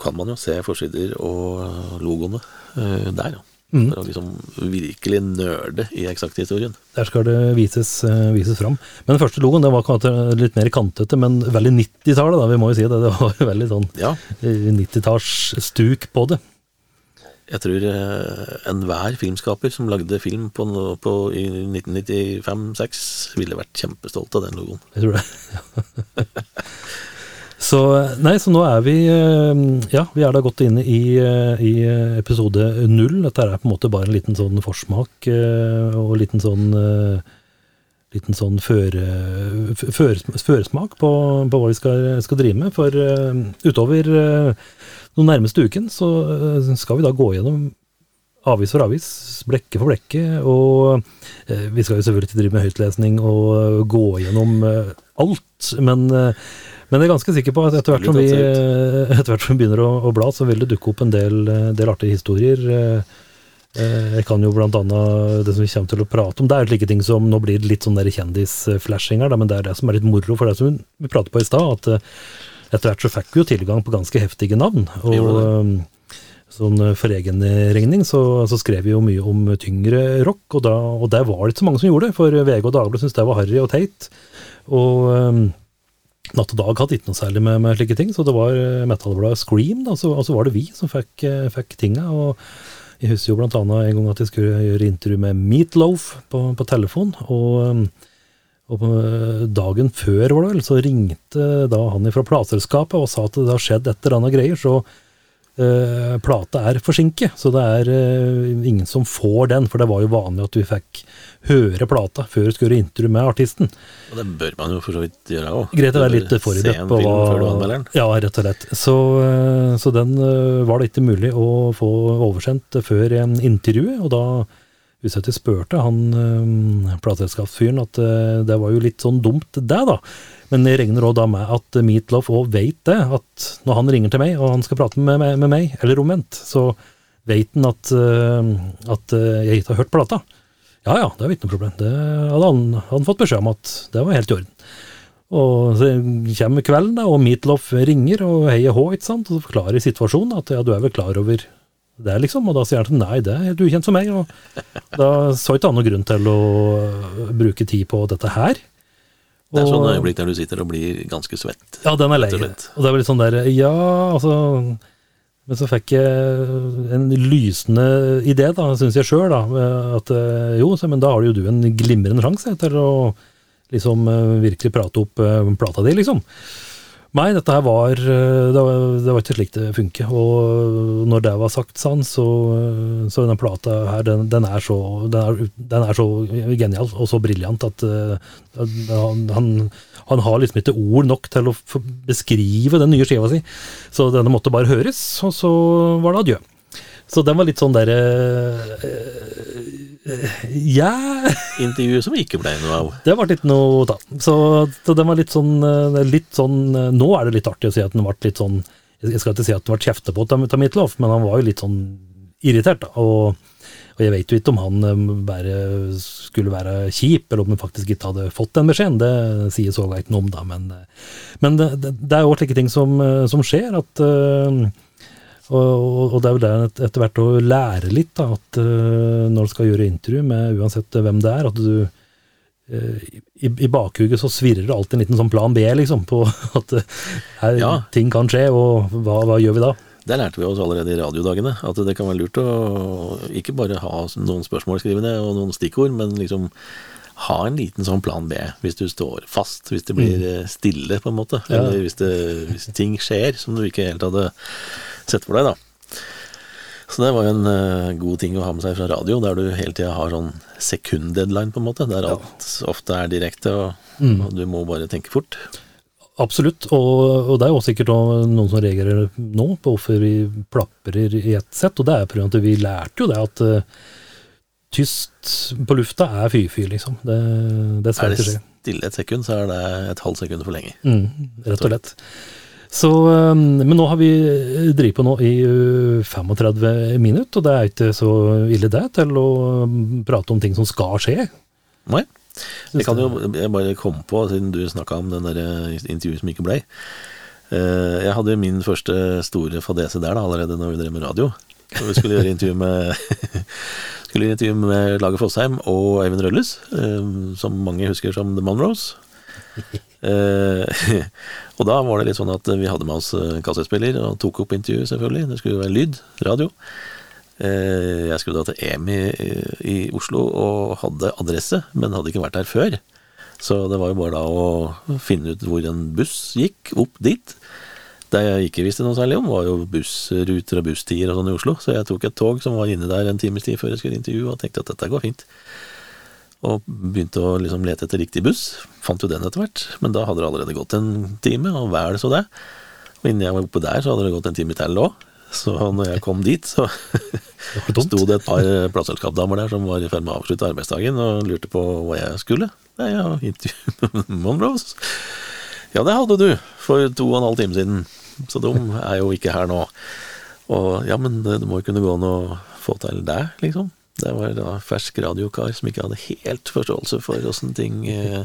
kan man jo se forsider og logoene uh, der, ja. Mhm. For å liksom virkelig nerde i eksakthistorien. der skal det vises, eh, vises fram. Men den første logoen den var litt mer kantete, men veldig 90-tallet, da. Vi må jo si det. Det var veldig sånn Ja, 90-tallsstuk på det. jeg tror eh, enhver filmskaper som lagde film på, på, i 1995-6, ville vært kjempestolt av den logoen. Jeg tror det. Så, nei, så nå er vi eh, Ja, vi er da godt inne i, eh, i episode null. Dette er på en måte bare en liten sånn forsmak eh, og en liten sånn eh, Liten sånn føre- føre- føresmak på, på hva vi skal, skal drive med. For eh, utover den nærmeste uken så eh, skal vi da gå gjennom avis for avis, blekke for blekke, og eh, vi skal jo selvfølgelig drive med høytlesning og eh, gå gjennom eh, alt, men, eh, men jeg er ganske sikker på at etter hvert som vi, etter hvert som vi begynner å, å bla, så vil det dukke opp en del, eh, del artige historier. eh, eh, Jeg kan jo blant annet, det som vi kommer til å prate om, det er slike ting som, nå blir det litt sånn der kjendisflashing her, men det er det som er litt moro, for det som vi pratet på i stad, at etter hvert så fikk vi jo tilgang på ganske heftige navn, og Sånn For egen regning så, så skrev vi jo mye om tyngre rock, og, da, og det var det ikke så mange som gjorde, det. for VG og Dagbladet syntes det var harry og teit. Og Natt og Dag hadde ikke noe særlig med, med slike ting, så det var eh, metallbladet Scream, da, så, og så var det vi som fikk, eh, fikk tinga. og Jeg husker jo blant annet en gang at jeg skulle gjøre intervju med Meatloaf på, på telefon, og um, og eh, dagen før, var det vel, så ringte da han fra plateselskapet og sa at det har skjedd et eller annet greier, så eh, plata er forsinket. Så det er eh, ingen som får den, for det var jo vanlig at vi fikk høre plata før du skulle gjøre intervju med artisten. Og det bør man jo for så vidt gjøre òg. Greit å være litt forberedt på hva. Ja, rett og slett. Så, eh, så den eh, var det ikke mulig å få oversendt før en intervjuet, og da husker jeg spurte han øh, plateselskapsfyren at det var jo litt sånn dumt, det, da. Men jeg regner òg da med at Meatloaf òg veit det, at når han ringer til meg, og han skal prate med, med, med meg, eller omvendt, så veit han at, at jeg ikke har hørt plata. Ja ja, det er ikke noe problem. Det hadde han, hadde fått beskjed om at det var helt i orden. Og så kommer kvelden, da, og Meatloaf ringer og heier hå, ikke sant, og så forklarer situasjonen at ja, du er vel klar over det, liksom. Og da sier han at nei, det er helt ukjent for meg. Og da så ikke han noen grunn til å bruke tid på dette her. Det er sånn øyeblikk der du sitter og blir ganske svett. ja, den er lei. Og Og det er vel litt sånn der, ja, altså Men så fikk jeg en lysende idé, da, syns jeg sjøl. At eh, jo, men da har jo du en glimrende sjanse til å liksom eh, virkelig prate opp eh, plata di, liksom. Nei, dette her var Det var, det var ikke slik det funker. Og når det var sagt sånn, så, så denne plata her, den, den, er så, den, er, den er så genial og så briljant at eh, han, han, har liksom ikke ord nok til å beskrive den nye skiva si. Så denne måtte bare høres, og så var det adjø. Så den var litt sånn derre Ja intervju som ikke ble noe av. Det ble litt noe da. Så, så den var litt sånn, eh, litt sånn eh, Nå er det litt artig å si at den ble litt sånn Jeg skal ikke si at den ble kjefta på av Midtloff, men han var jo litt sånn irritert, da. Og, og jeg vet jo ikke om han eh, bare skulle være kjip, eller om han faktisk ikke hadde fått den beskjeden. Det sier så ikke noe om, da. Men, eh, men det, det, er jo slike ting som, eh, som skjer. at og, og det er jo det etter hvert å lære litt, da, at når du skal gjøre intervju med uansett hvem det er, at du i, I bakhuget så svirrer det alltid en liten sånn plan B, liksom, på at her, Ja. ting kan skje, og hva, hva gjør vi da? Det lærte vi oss allerede i radiodagene, at det kan være lurt å ikke bare ha noen spørsmål skrivende og noen stikkord, men liksom ha en liten sånn plan B hvis du står fast, hvis det blir eh, stille, på en måte. Ja. Eller hvis, det, hvis ting skjer som du ikke helt hadde sett for deg, da. Så det var jo en uh, god ting å ha med seg fra radio, der du hele tida har sånn sekund-deadline, på en måte. Der alt ofte er direkte, og, og du må bare tenke fort. Absolutt, og, og det er jo sikkert noen som reagerer nå på hvorfor vi plaprer i ett sett, og det er pga. at vi lærte jo det at uh, tyst på lufta er fy-fy, liksom. Det, det skal Er det stille et sekund, så er det et halvt sekund for lenge. Mm, rett og slett. Så, um, men nå har vi drevet på nå i uh, 35 minutter, og det er ikke så ille det til å um, prate om ting som skal skje. Nei. Jeg kan jo jeg bare komme på, siden du snakka om den der eh, intervjuet som ikke blei. Eh, Jeg hadde min første store fadese der da, allerede når vi drev med radio. Så vi skulle gjøre intervju med skulle intervju med Lage Fossheim og Eivind Rølles, eh, som mange husker som The Monroes. Og da var det litt sånn at vi hadde med oss kassettspiller og tok opp intervju, selvfølgelig. Det skulle jo være lyd, radio. Eh, Jeg skulle da til EMI i- i Oslo og hadde adresse, men hadde ikke vært der før. Så det var jo bare da å finne ut hvor en buss gikk, opp dit. Det jeg ikke visste noe særlig om, var jo bussruter og busstider og sånn i Oslo, så jeg tok et tog som var inne der en times tid før jeg skulle intervjue, og tenkte at dette går fint. Og begynte å liksom lete etter riktig buss. Fant jo den etter hvert, men da hadde det allerede gått en time, og vel så det. Og innen jeg var oppe der, så hadde det gått en time til òg. Så når jeg kom dit, så sto det et par plateselskapsdamer der som var i ferd med å avslutte arbeidsdagen og lurte på hva jeg skulle. Nei, ja, intervju med Monroes. Ja, det hadde du for to og en halv time siden, så de er jo ikke her nå. Og ja, men det, det må jo kunne gå an å få til deg, liksom. Det var da fersk radiokar som ikke hadde helt forståelse for åssen ting eh,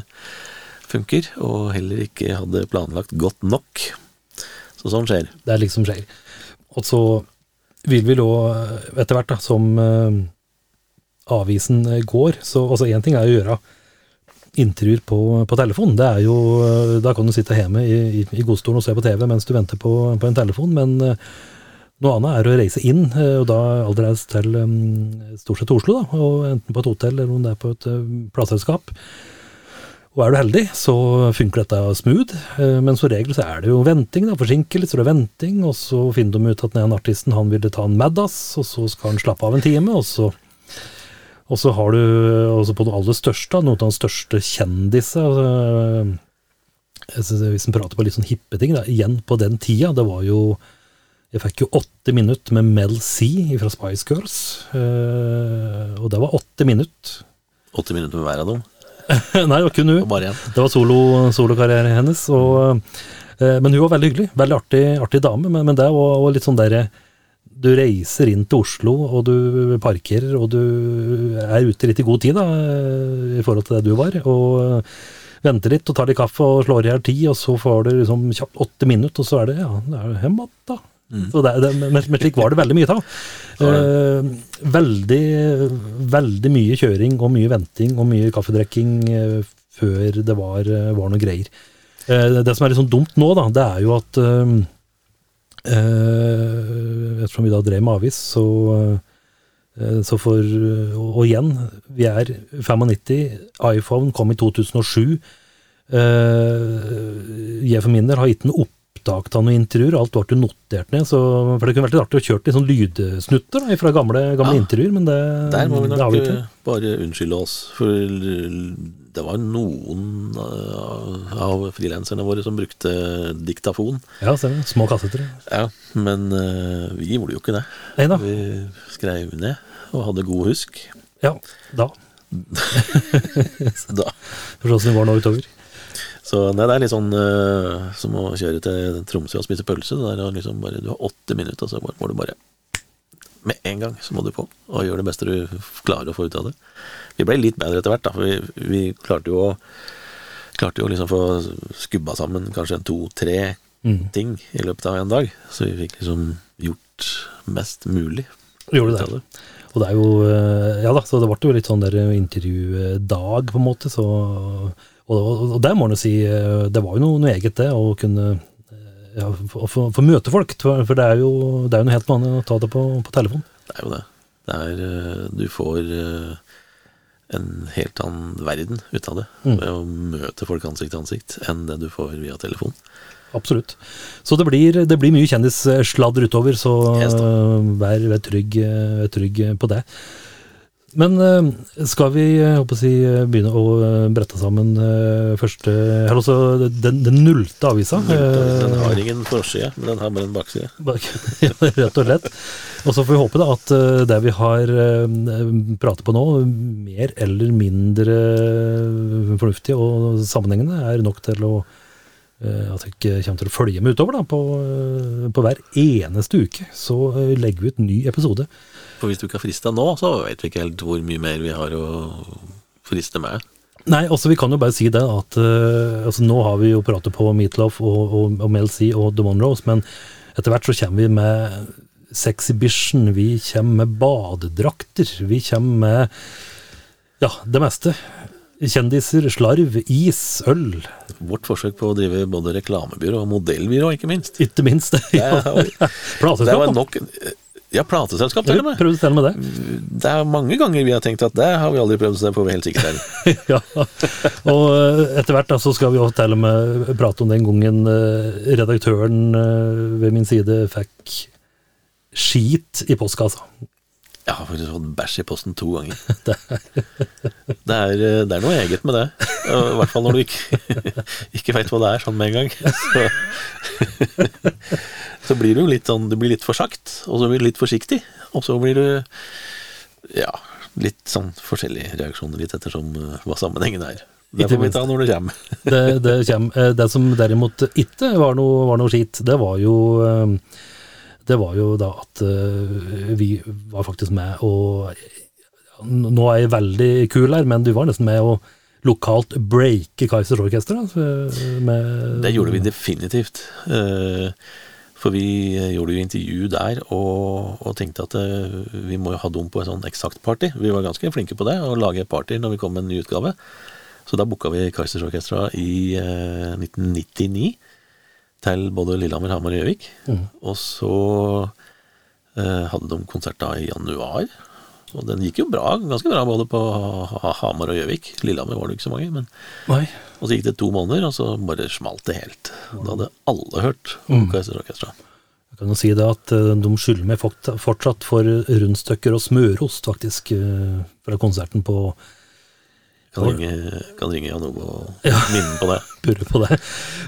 funker, og heller ikke hadde planlagt godt nok. Så sånn skjer. Det er liksom skjer. Og så vil vi da etter hvert, da, som eh, avisen går, så altså én ting er å gjøre intervjuer på, på telefon. Det er jo, eh, Da kan du sitte hjemme i, i, i godstolen og se på TV mens du venter på, på en telefon, men eh, noe annet er å reise inn, eh, og da allerede til eh, stort sett Oslo, da, og enten på et hotell eller om det er på et eh, plateselskap. Og er du heldig, så funker dette smooth, eh, men som regel så er det jo venting, da, forsinkelser og venting, og så finner de ut at den ene artisten han ville ta en Maddas, og så skal han slappe av en time, og så, og så har du også på det aller største, noen av de største kjendisene, altså, synes hvis en prater på litt sånn hippe ting, da, igjen på den tida, det var jo jeg fikk jo åtte minutter med Mel C fra Spice Girls, eh, og det var åtte minutter. 80 minutter med hver av dem, Nei, det var kun hun. Det var solo, solokarrieren hennes. Og, eh, men hun var veldig hyggelig. Veldig artig, artig dame. Men, men det var var litt sånn derre Du reiser inn til Oslo, og du parkerer, og du er ute litt i god tid, da, i forhold til det du var. Og eh, venter litt og tar litt kaffe og slår i hjel tid, og så får du liksom kjapt åtte minutter, og så er det ja, det er hjem igjen, da. Så det, det, men, men slik var det veldig mye av. Eh, veldig, veldig mye kjøring og mye venting og mye kaffedrikking eh, før det var, eh, var noe greier. Eh, det som er litt sånn dumt nå, da, det er jo at eh, eh, Ettersom vi da drev med avis, så, så for og, og igjen, vi er 95, iPhone kom i 2007. Eh, jeg for min del har den noe opptak av noen intervjuer, alt ble jo notert ned. Så, for det kunne vært litt artig å kjøre litt sånn lydsnutter da, fra gamle, gamle Ja. intervjuer, men det, Der må vi nok eh, bare unnskylde oss, for det var noen eh, av frilanserne våre som brukte diktafon. Ja, stemmer. Små kassetter. Ja, men eh, vi gjorde jo ikke det. Nei da. Vi skrev ned og hadde god husk. Ja, da. Da. For det var nå utover. Så nei, det er litt sånn uh, som å kjøre til Tromsø og spise pølse. Det er liksom bare, du har åtte minutter, så må du bare Med en gang så må du på, og gjøre det beste du klarer å få ut av det. Vi ble litt bedre etter hvert, da, for vi, vi klarte jo å klarte jo liksom få skubba sammen kanskje en to-tre Mm. ting i løpet av en dag. Så vi fikk liksom gjort mest mulig. Gjorde det. Og det er jo eh, Ja da, så det ble jo litt sånn der intervjudag, på en måte. Så, og, og, og der må en jo si eh, Det var jo noe, noe eget, det, å kunne eh, ja, få, få- møte folk. For det er jo, det er jo noe helt annet å ta det på, på telefon. Det er jo det. Det er eh, Du får en helt annen verden ut av det Mm. ved å møte folk ansikt til ansikt enn det du får via telefon. Absolutt. Så det blir, det blir mye kjendissladder utover, så Yes, vær, vær, trygg, vær trygg på det. Men eh, skal vi eh, si, eh, begynne å brette sammen første Eller altså den, den nullte avisa? Den har ingen forside, men den har bare en bakside. Rett og slett. Og så får vi håpe da at det vi har pratet på nå, mer eller mindre fornuftig og sammenhengende, er nok til å at jeg kommer til å følge med utover da, på, eh, på hver eneste uke. Så eh, legger vi ut ny episode. For hvis du ikke har frista nå, så vet vi ikke helt hvor mye mer vi har å friste med. Nei, altså vi kan jo bare si det at uh, altså, nå har vi jo pratet på Meatloaf og, og, og Mel C og The Monroes, men etter hvert så kommer vi med Sexhibition, vi kommer med badedrakter, vi kommer med ja, det meste. Kjendiser, slarv, is, øl, Vårt forsøk på å drive både reklamebyrå og modellbyrå, ikke minst. ikke minst. Ja. Plateselskap, nok Ja, plateselskap til og med. Prøvde stelle med det. Det er mange ganger vi har tenkt at det har vi aldri prøvd, så det får vi helt sikkert til. ja. Og eh, etter hvert så skal vi også til og med prate om den gangen eh, redaktøren eh, ved min side fikk skit i postkassa. Jeg har faktisk fått bæsj i posten to ganger. Det er, eh, det er noe eget med det. I hvert fall når du ikke, ikke veit hva det er sånn med en gang. Så, så blir du litt sånn Du blir litt for sagt, og så blir du litt forsiktig. Og så blir du ja, litt sånn forskjellige reaksjoner, litt ettersom eh, hva sammenhengen er. Det får vi ta når det kommer. Det, det, kjem, eh, det som derimot ikke var noe, var noe skit, det var jo Det var jo da at eh, vi var faktisk med og Nå er jeg veldig kul her, men du var nesten med å lokalt breake Kaizers Orkester. Det gjorde vi definitivt. Eh, For vi gjorde jo intervju der og, og tenkte at eh, vi må jo ha dem på et sånn eksakt-party. Vi var ganske flinke på det, å lage party når vi kom med en ny utgave. Så da booka vi Kaizers Orkestra i eh, 1999 til både Lillehammer, Hamar og Gjøvik. Og så eh, hadde de konsert da i januar. Og den gikk jo bra, ganske bra både på Hamar og Gjøvik. Lillehammer var det ikke så mange, men og så gikk det to måneder, og så bare smalt det helt. Da hadde alle hørt om mm. Orkestra. Jeg kan jo si det at eh, de skylder meg fortsatt for rundstykker og smørost, faktisk, eh, fra konserten på Kan ringe, kan ringe Jan Ove og Ja. minne på det. Purre på det.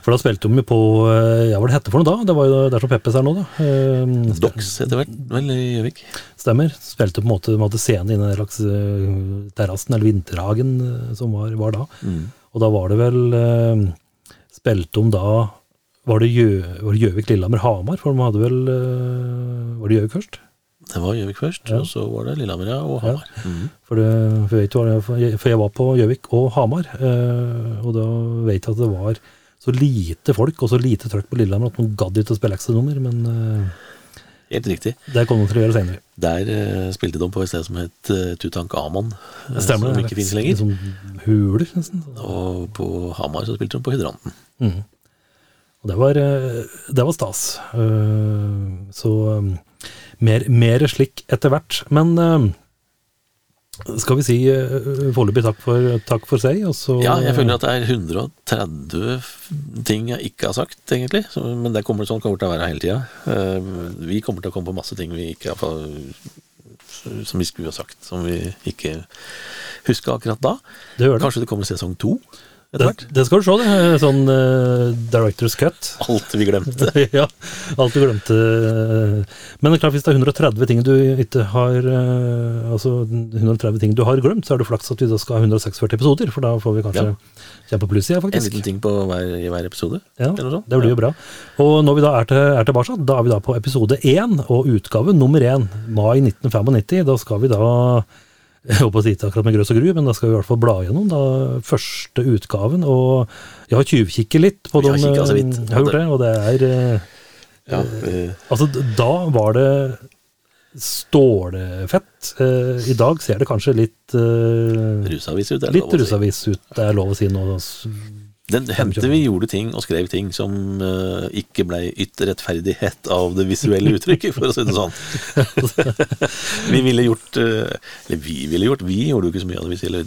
For da spilte de jo på eh, Ja, hva det hette for noe da? Det var jo der som Peppes er nå, da. Eh, Dox etter hvert, vel, i Gjøvik. Stemmer. Spilte på en måte, de hadde scene inne i den slags eh, terrassen, eller vinterhagen, som var, var da. Og da var det vel Spilte de da Var det Gjøvik, Lillehammer, Hamar? For de hadde vel Var det Gjøvik først? Det var Gjøvik først, Ja. og så var det Lillehammer ja, og Hamar. Mhm. For, det, for, vet, det- for jeg- for jeg var på Gjøvik og Hamar, eh, og da vet jeg at det var så lite folk og så lite trøkk på Lillehammer at man gadd ikke å spille ekstranummer, men eh, Helt riktig. det kom de til å gjøre senere. Der eh, spilte de på et sted som het uh, Tutankhamon, eh, Stemmer som det? ikke finnes lenger. Liksom huler, nesten. Og på Hamar så spilte de på Hydranten. Mhm. Og det var, det var stas. Eh, Så eh, mer, mer slik etter hvert. Men eh, skal vi si eh, foreløpig takk takk for seg, Ja, jeg føler at det er 130 ting jeg ikke har sagt, egentlig. Men det kommer, sånn kommer til å være hele tida. vi kommer til å komme på masse ting vi ikke har som vi skulle ha sagt, som vi ikke huska akkurat da. Det det. Kanskje det kommer sesong to? Etter Det, hvert. det skal du se, det. Sånn uh, director's cut. Alt vi glemte. ja, alt vi glemte. Men det er klart, hvis det er 130 ting du ikke har uh, Altså 130 ting du har glemt, så er det flaks at vi da skal ha 146 episoder, for da får vi kanskje Ja. kjempepluss i det, En liten ting på hver, i hver episode. Ja, det blir jo bra. Og når vi da er, til, er tilbake, da er vi da på episode én og utgave nummer én, mai 1995. Da skal vi da jeg håper å det akkurat med grøss og gru, men da skal vi i hvert fall bla gjennom da, første utgaven. Og jeg har tjuvkikket litt på dem. Jeg så vidt. eh, Har gjort det, og det er eh, Ja, eh, Altså, da var det stålfett. Eh, I dag ser det kanskje litt eh, rusavis ut, er det lov å si. rusavis ut, det er lov å si nå. Den hendte vi gjorde ting og skrev ting som uh, ikke blei ytt rettferdighet av det visuelle uttrykket, for å si det sånn. vi ville gjort uh, Eller vi ville gjort, vi gjorde jo ikke så mye av det visuelle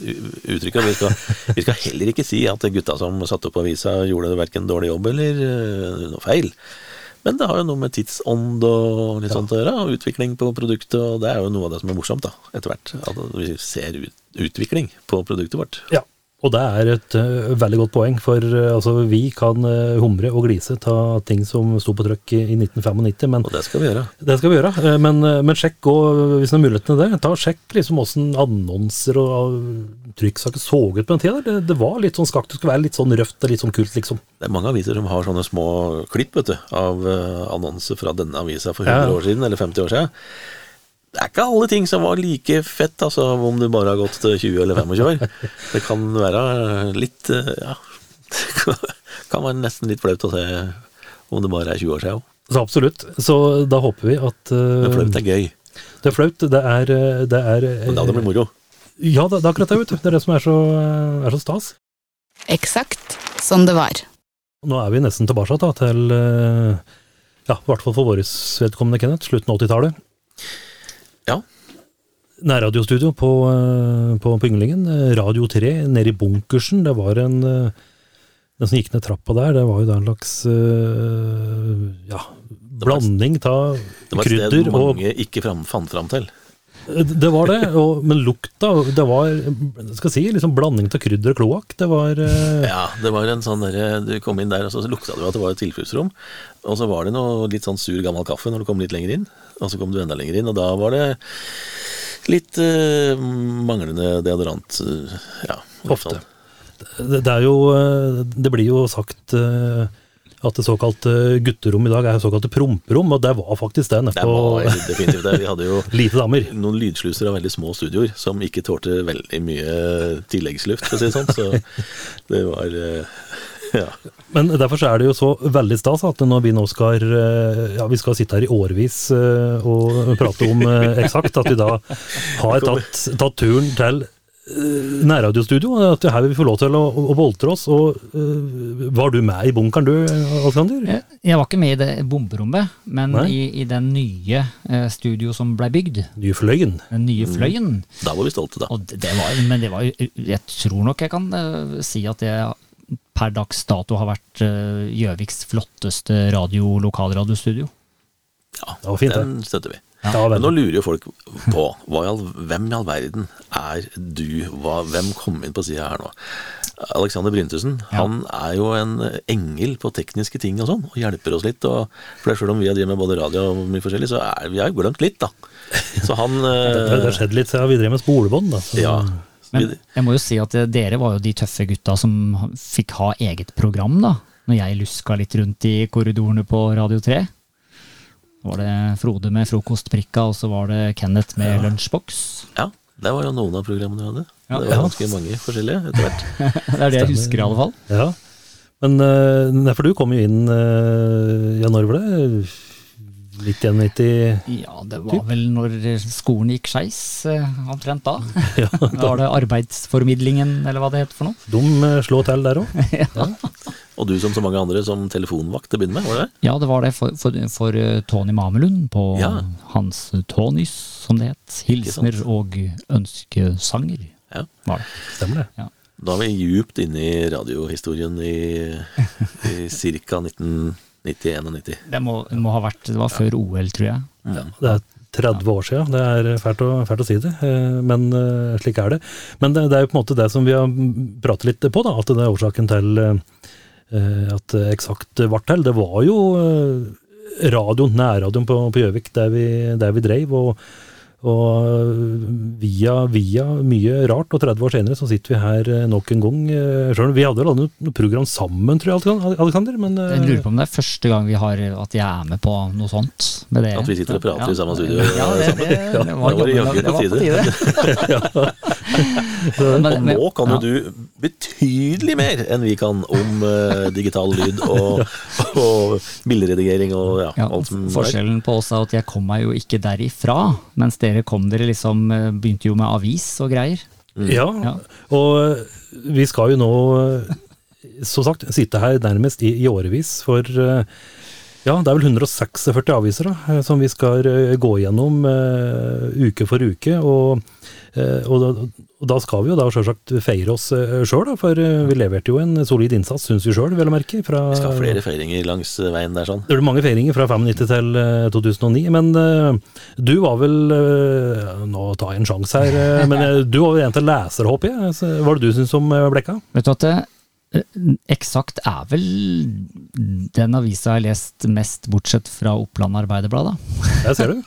uttrykket. Vi skal, vi skal heller ikke si at gutta som satte opp avisa, gjorde verken dårlig jobb eller uh, noe feil. Men det har jo noe med tidsånd og litt sånt å gjøre, og utvikling på produktet, og det er jo noe av det som er morsomt, da, etter hvert. At vi ser ut, utvikling på produktet vårt. Ja, og det er et uh, veldig godt poeng, for uh, altså, vi kan uh, humre og glise ta ting som sto på trykk i, i 1995, men Og det skal vi gjøre. det skal vi gjøre. Men, men sjekk og, hvis det er muligheten til det, ta sjekk liksom åssen annonser og uh, trykksaker så ut på den tida. Det, det var litt sånn skakt, det skulle være litt sånn røft og litt sånn kult, liksom. Det er mange aviser som har sånne små klipp vet du, av annonser fra denne avisa for Ja. 100 år siden, eller 50 år siden. Det er ikke alle ting som var like fett, altså, om du bare har gått til 20 eller 25 år. Det kan være litt eh, Ja, det kan være nesten litt flaut å se om det bare er 20 år siden òg. Så absolutt. Så da håper vi at uh, Men flaut er gøy. Det er flaut. Det er, eh, det er eh, Men da det blir moro. Ja, det, det er akkurat det, vet du. Det er det som er så, eh, er så stas. Eksakt som det var. Nå er vi nesten tilbake da, til eh, Ja, i hvert fall for vårt vedkommende, Kenneth. Slutten av 80-tallet. Nærradiostudio på, eh, på Pynglingen. eh, Radio 3 nede i bunkersen. Det var en eh, Den som gikk ned trappa der, det var jo da en slags ja, blanding av krydder og Det var et sted mange ikke fram, fant fram til. Det var det, og, men lukta Det var skal si, liksom blanding av krydder og kloakk. Det var Ja, det var en sånn derre Du kom inn der, og så lukta det jo at det var et tilfluktsrom. Og så var det noe litt sånn sur, gammel kaffe når du kom litt lenger inn. Og så kom du enda lenger inn, og da var det litt uh, manglende deodorant. eh, ja, Ofte. det, det er jo eh, Det blir jo sagt uh, at det såkalte gutterom i dag er såkalte promperom, og det var faktisk det Det nedpå var definitivt det. Vi hadde jo Lite damer. noen lydsluser av veldig små studioer som ikke tålte veldig mye tilleggsluft, for å si det sånn. Så det var Ja. Men derfor så er det jo så veldig stas at når vi nå skal eh, Ja, vi skal sitte her i årevis eh, og prate om eh, eksakt, at vi da har tatt, tatt turen til nærradiostudio. At her vil vi få lov til å, å boltre oss. Og var du med i bunkeren du, Alexander? Jeg, jeg var ikke med i det bomberommet, men i, i den nye studio som blei bygd. Nye Fløyen. Den nye fløyen. Da var vi stolte, da. Og det, det var, men det var jo Jeg tror nok jeg kan uh, si at det per dags dato har vært eh, Gjøviks flotteste radio, lokalradiostudio. Ja, Det var fint, det. den støtter vi. Ja, Men nå lurer jo folk på hva i all, hvem i all verden er du? Hva, hvem kom inn på sida her nå? Alexander Bryntesen Ja. han er jo en engel på tekniske ting og sånn, og hjelper oss litt. og for Selv om vi har drevet med både radio og mye forskjellig, så er vi har jo glemt litt, da. Så han Det det har skjedd litt siden vi drev med spolebånd. Da. Så- Ja. Men jeg må jo si at eh, dere var jo de tøffe gutta som fikk ha eget program, da. Når jeg luska litt rundt i korridorene på Radio 3. Så var det Frode med frokostprikka, og så var det Kenneth med lunsjboks. ja, det var jo noen av programmene vi hadde. Ja. det var ganske mange forskjellige etter hvert. Det er det jeg husker i alle fall. Ja. Men uh, for du kom jo inn uh, Ja, når var det? 1990 Ja, det var vel når skolen gikk skeis, eh, omtrent da. Ja, Da var det arbeidsformidlingen, eller hva det heter for noe. De uh, slå til der òg. Og du som så mange andre som telefonvakt til å begynne med, var det det? Ja, det var det for, for, for eh, Tony Mamelund på Ja. hans Tonys, som det het. Hilsener og ønskesanger, Ja. var det. Stemmer det. Da er vi djupt inne i radiohistorien i, i ca. 1990-91. Det må, må ha vært Det var før OL, tror jeg. Det er 30 år siden. Det er fælt å, fælt å si det, eh, men eh, slik er det. Men det, det er jo på en måte det som vi har pratet litt på, da, at det er årsaken til eh, at Eksakt ble til. Det var jo radioen, nærradioen på på Gjøvik, der, vi- der vi dreiv. og og via, via mye rart, og 30 år senere så sitter vi her eh, nok en gang. eh, Selv, vi hadde vel hatt noe program sammen, tror jeg, Alexander- Alexander. Men, eh, Jeg lurer på om det er første gang vi har at jeg er med på noe sånt med dere. At vi sitter og prater i samme studio Ja, det, det, det, det, var, det det var på tide. Men- Og nå kan jo ja. du betydelig mer enn vi kan om uh, digital lyd og, og bilderedigering og ja, Ja, alt som er. forskjellen på oss er at jeg kom meg jo ikke derifra, mens dere kom dere liksom eh, Begynte jo med avis og greier. Ja, Ja. og eh, vi skal jo nå, som sagt, sitte her nærmest i, i årevis for uh, ja, det er vel 146 aviser da, som vi skal gå gjennom uh, uke for uke. Og, og, da, og da skal vi jo da selvsagt feire oss uh, sjøl, for eh, vi leverte jo en solid innsats, syns vi sjøl, vel å merke. Fra, Vi skal ha flere feiringer langs veien der sånn. det ble mange feiringer fra 95 til eh, 2009, men eh, du var vel eh, Nå tar jeg en sjanse her, eh, men eh, du var vel en til leser, håper jeg. Hva var det du syntes om eh, Blekka? Vet du at det, eh, Eksakt er vel den avisa jeg har lest mest, bortsett fra Oppland Arbeiderblad, da. Der ser du.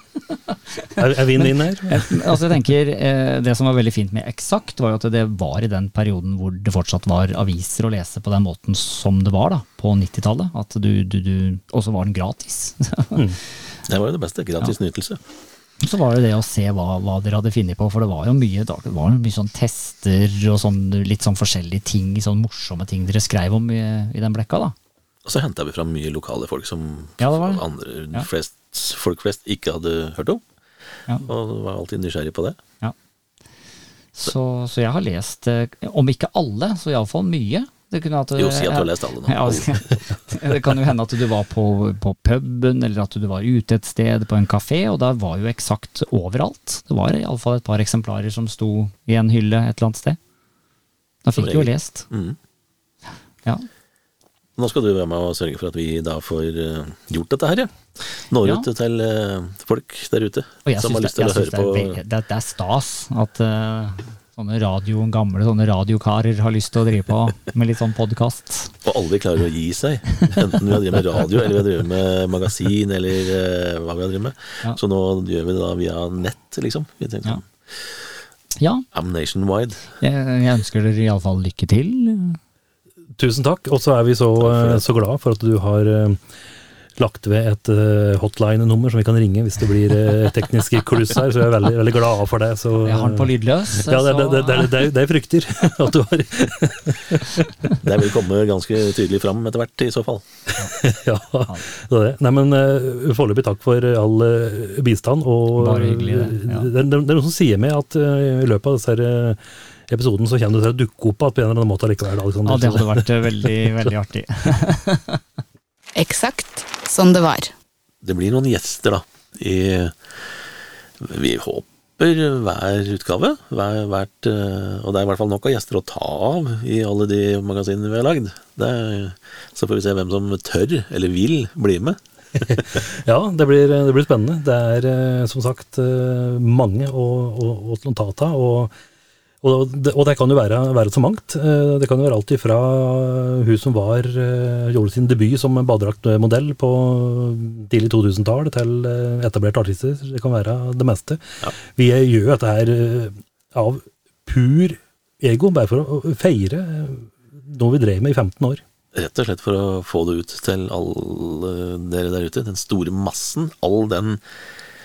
Er, vinn-vinn her? Eh, Altså jeg tenker, eh, Det som var veldig fint med Eksakt, var jo at det var i den perioden hvor det fortsatt var aviser å lese på den måten som det var da, på 90-tallet. At du, du, du, Og så var den gratis. Det var jo det beste. Gratis nytelse. Så var det det å se hva, hva dere hadde funnet på, for det var jo mye, det var mye sånn tester og sånn, litt sånn forskjellige ting, sånn morsomme ting dere skrev om i, i den blekka. da. Og så henta vi fram mye lokale folk som Ja, andre, Ja. flest, folk flest ikke hadde hørt om. Ja. Og var alltid nysgjerrig på det. Ja. Så, så jeg har lest, eh, om ikke alle, så iallfall mye. Det kunne at, Jo, si at du har lest alle da. Ja, det kan jo hende at du var på, på puben, eller at du var ute et sted på en kafé, og der var jo eksakt overalt. Det var iallfall et par eksemplarer som sto i en hylle et eller annet sted. Da fikk du jo lest. Mm. Ja. Nå skal du være med og sørge for at vi da får eh, gjort dette her, ja. Når Ja. ut til eh, folk der ute som har lyst til det, å høre det, er, på det, er stas at eh, sånne radio, gamle sånne radiokarer har lyst til å drive på med litt sånn podkast. Og aldri klarer å gi seg. Enten vi har drevet med radio, eller vi har drevet med magasin, eller uh, hva vi har drevet med. Ja. Så nå gjør vi det da via nett, liksom. Vi tenker Ja. sånn, Ja, I'm nationwide. jeg, jeg ønsker dere iallfall lykke til. Tusen takk. Og så er vi så, eh, så glad for at du har eh, lagt ved et eh, hotline-nummer som vi kan ringe hvis det blir eh, tekniske kluss her, så jeg er veldig, veldig glad for det. Så, Jeg har den på lydløs. Ja, det, det, det, det, det, det frykter at du har. Det vil komme ganske tydelig fram etter hvert, i så fall. Ja, det er det. Nei, men eh, foreløpig takk for all bistand. Og Bare hyggelig, det, ja. det, det, det er noen som sier meg at i løpet av disse her, episoden så kommer det til å dukke opp at på en eller annen måte likevel. Alexander. Ja, det hadde vært veldig, veldig artig. Eksakt som det var. Det blir noen gjester, da. I, vi håper hver utgave. Hver, hvert, eh, og det er i hvert fall nok av gjester å ta av i alle de magasinene vi har lagd. Det er- Så får vi se hvem som tør, eller vil, bli med. Ja, det blir, det blir spennende. Det er eh, som sagt eh, mange å, å, å ta av. Og, det, og det kan jo være, være så mangt. Eh, Det kan jo være alt ifra hun som var, eh, gjorde sin debut som badedraktmodell på tidlig 2000-tall, til eh, etablerte artister. Det kan være det meste. Ja. Vi gjør dette her av pur ego, bare for å feire noe vi drev med i 15 år. Rett og slett for å få det ut til alle dere der ute. Den store massen. All den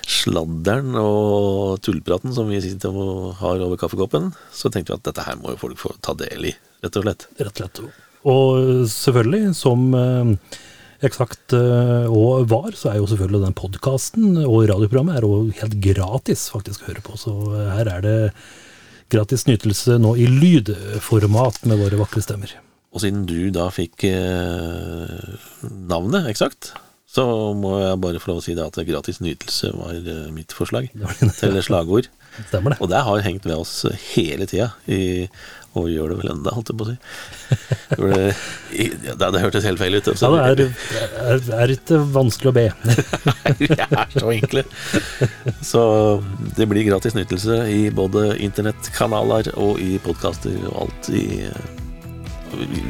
sladderen og tullpraten som vi sitter og har over kaffekoppen. Så tenkte vi at dette her må jo folk få ta del i, rett og slett. Rett og slett. Og selvfølgelig, som eh, eksakt eh, og var, så er jo selvfølgelig den podkasten og radioprogrammet er jo helt gratis faktisk å høre på. Så eh, her er det gratis nytelse nå i lydformat med våre vakre stemmer. Og siden du da fikk eh, navnet eksakt, så må jeg bare få lov å si det at gratis nytelse var eh, mitt forslag til slagord. Stemmer det. Og det har hengt ved oss hele tida, i- vi gjør det vel enda, holdt jeg på å si. Det, det, det hørtes helt feil ut. altså. Ja, det er, er, er ikke vanskelig å be. Nei, Vi er så enkle. Så det blir gratis nytelse i både internettkanaler og i podkaster og alt i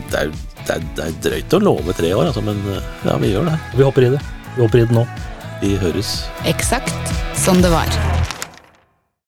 det er, det, er, det er drøyt å love tre år, altså, men ja, vi gjør det. Vi hopper i det. Vi hopper i det nå. Vi høres. Eksakt som det var.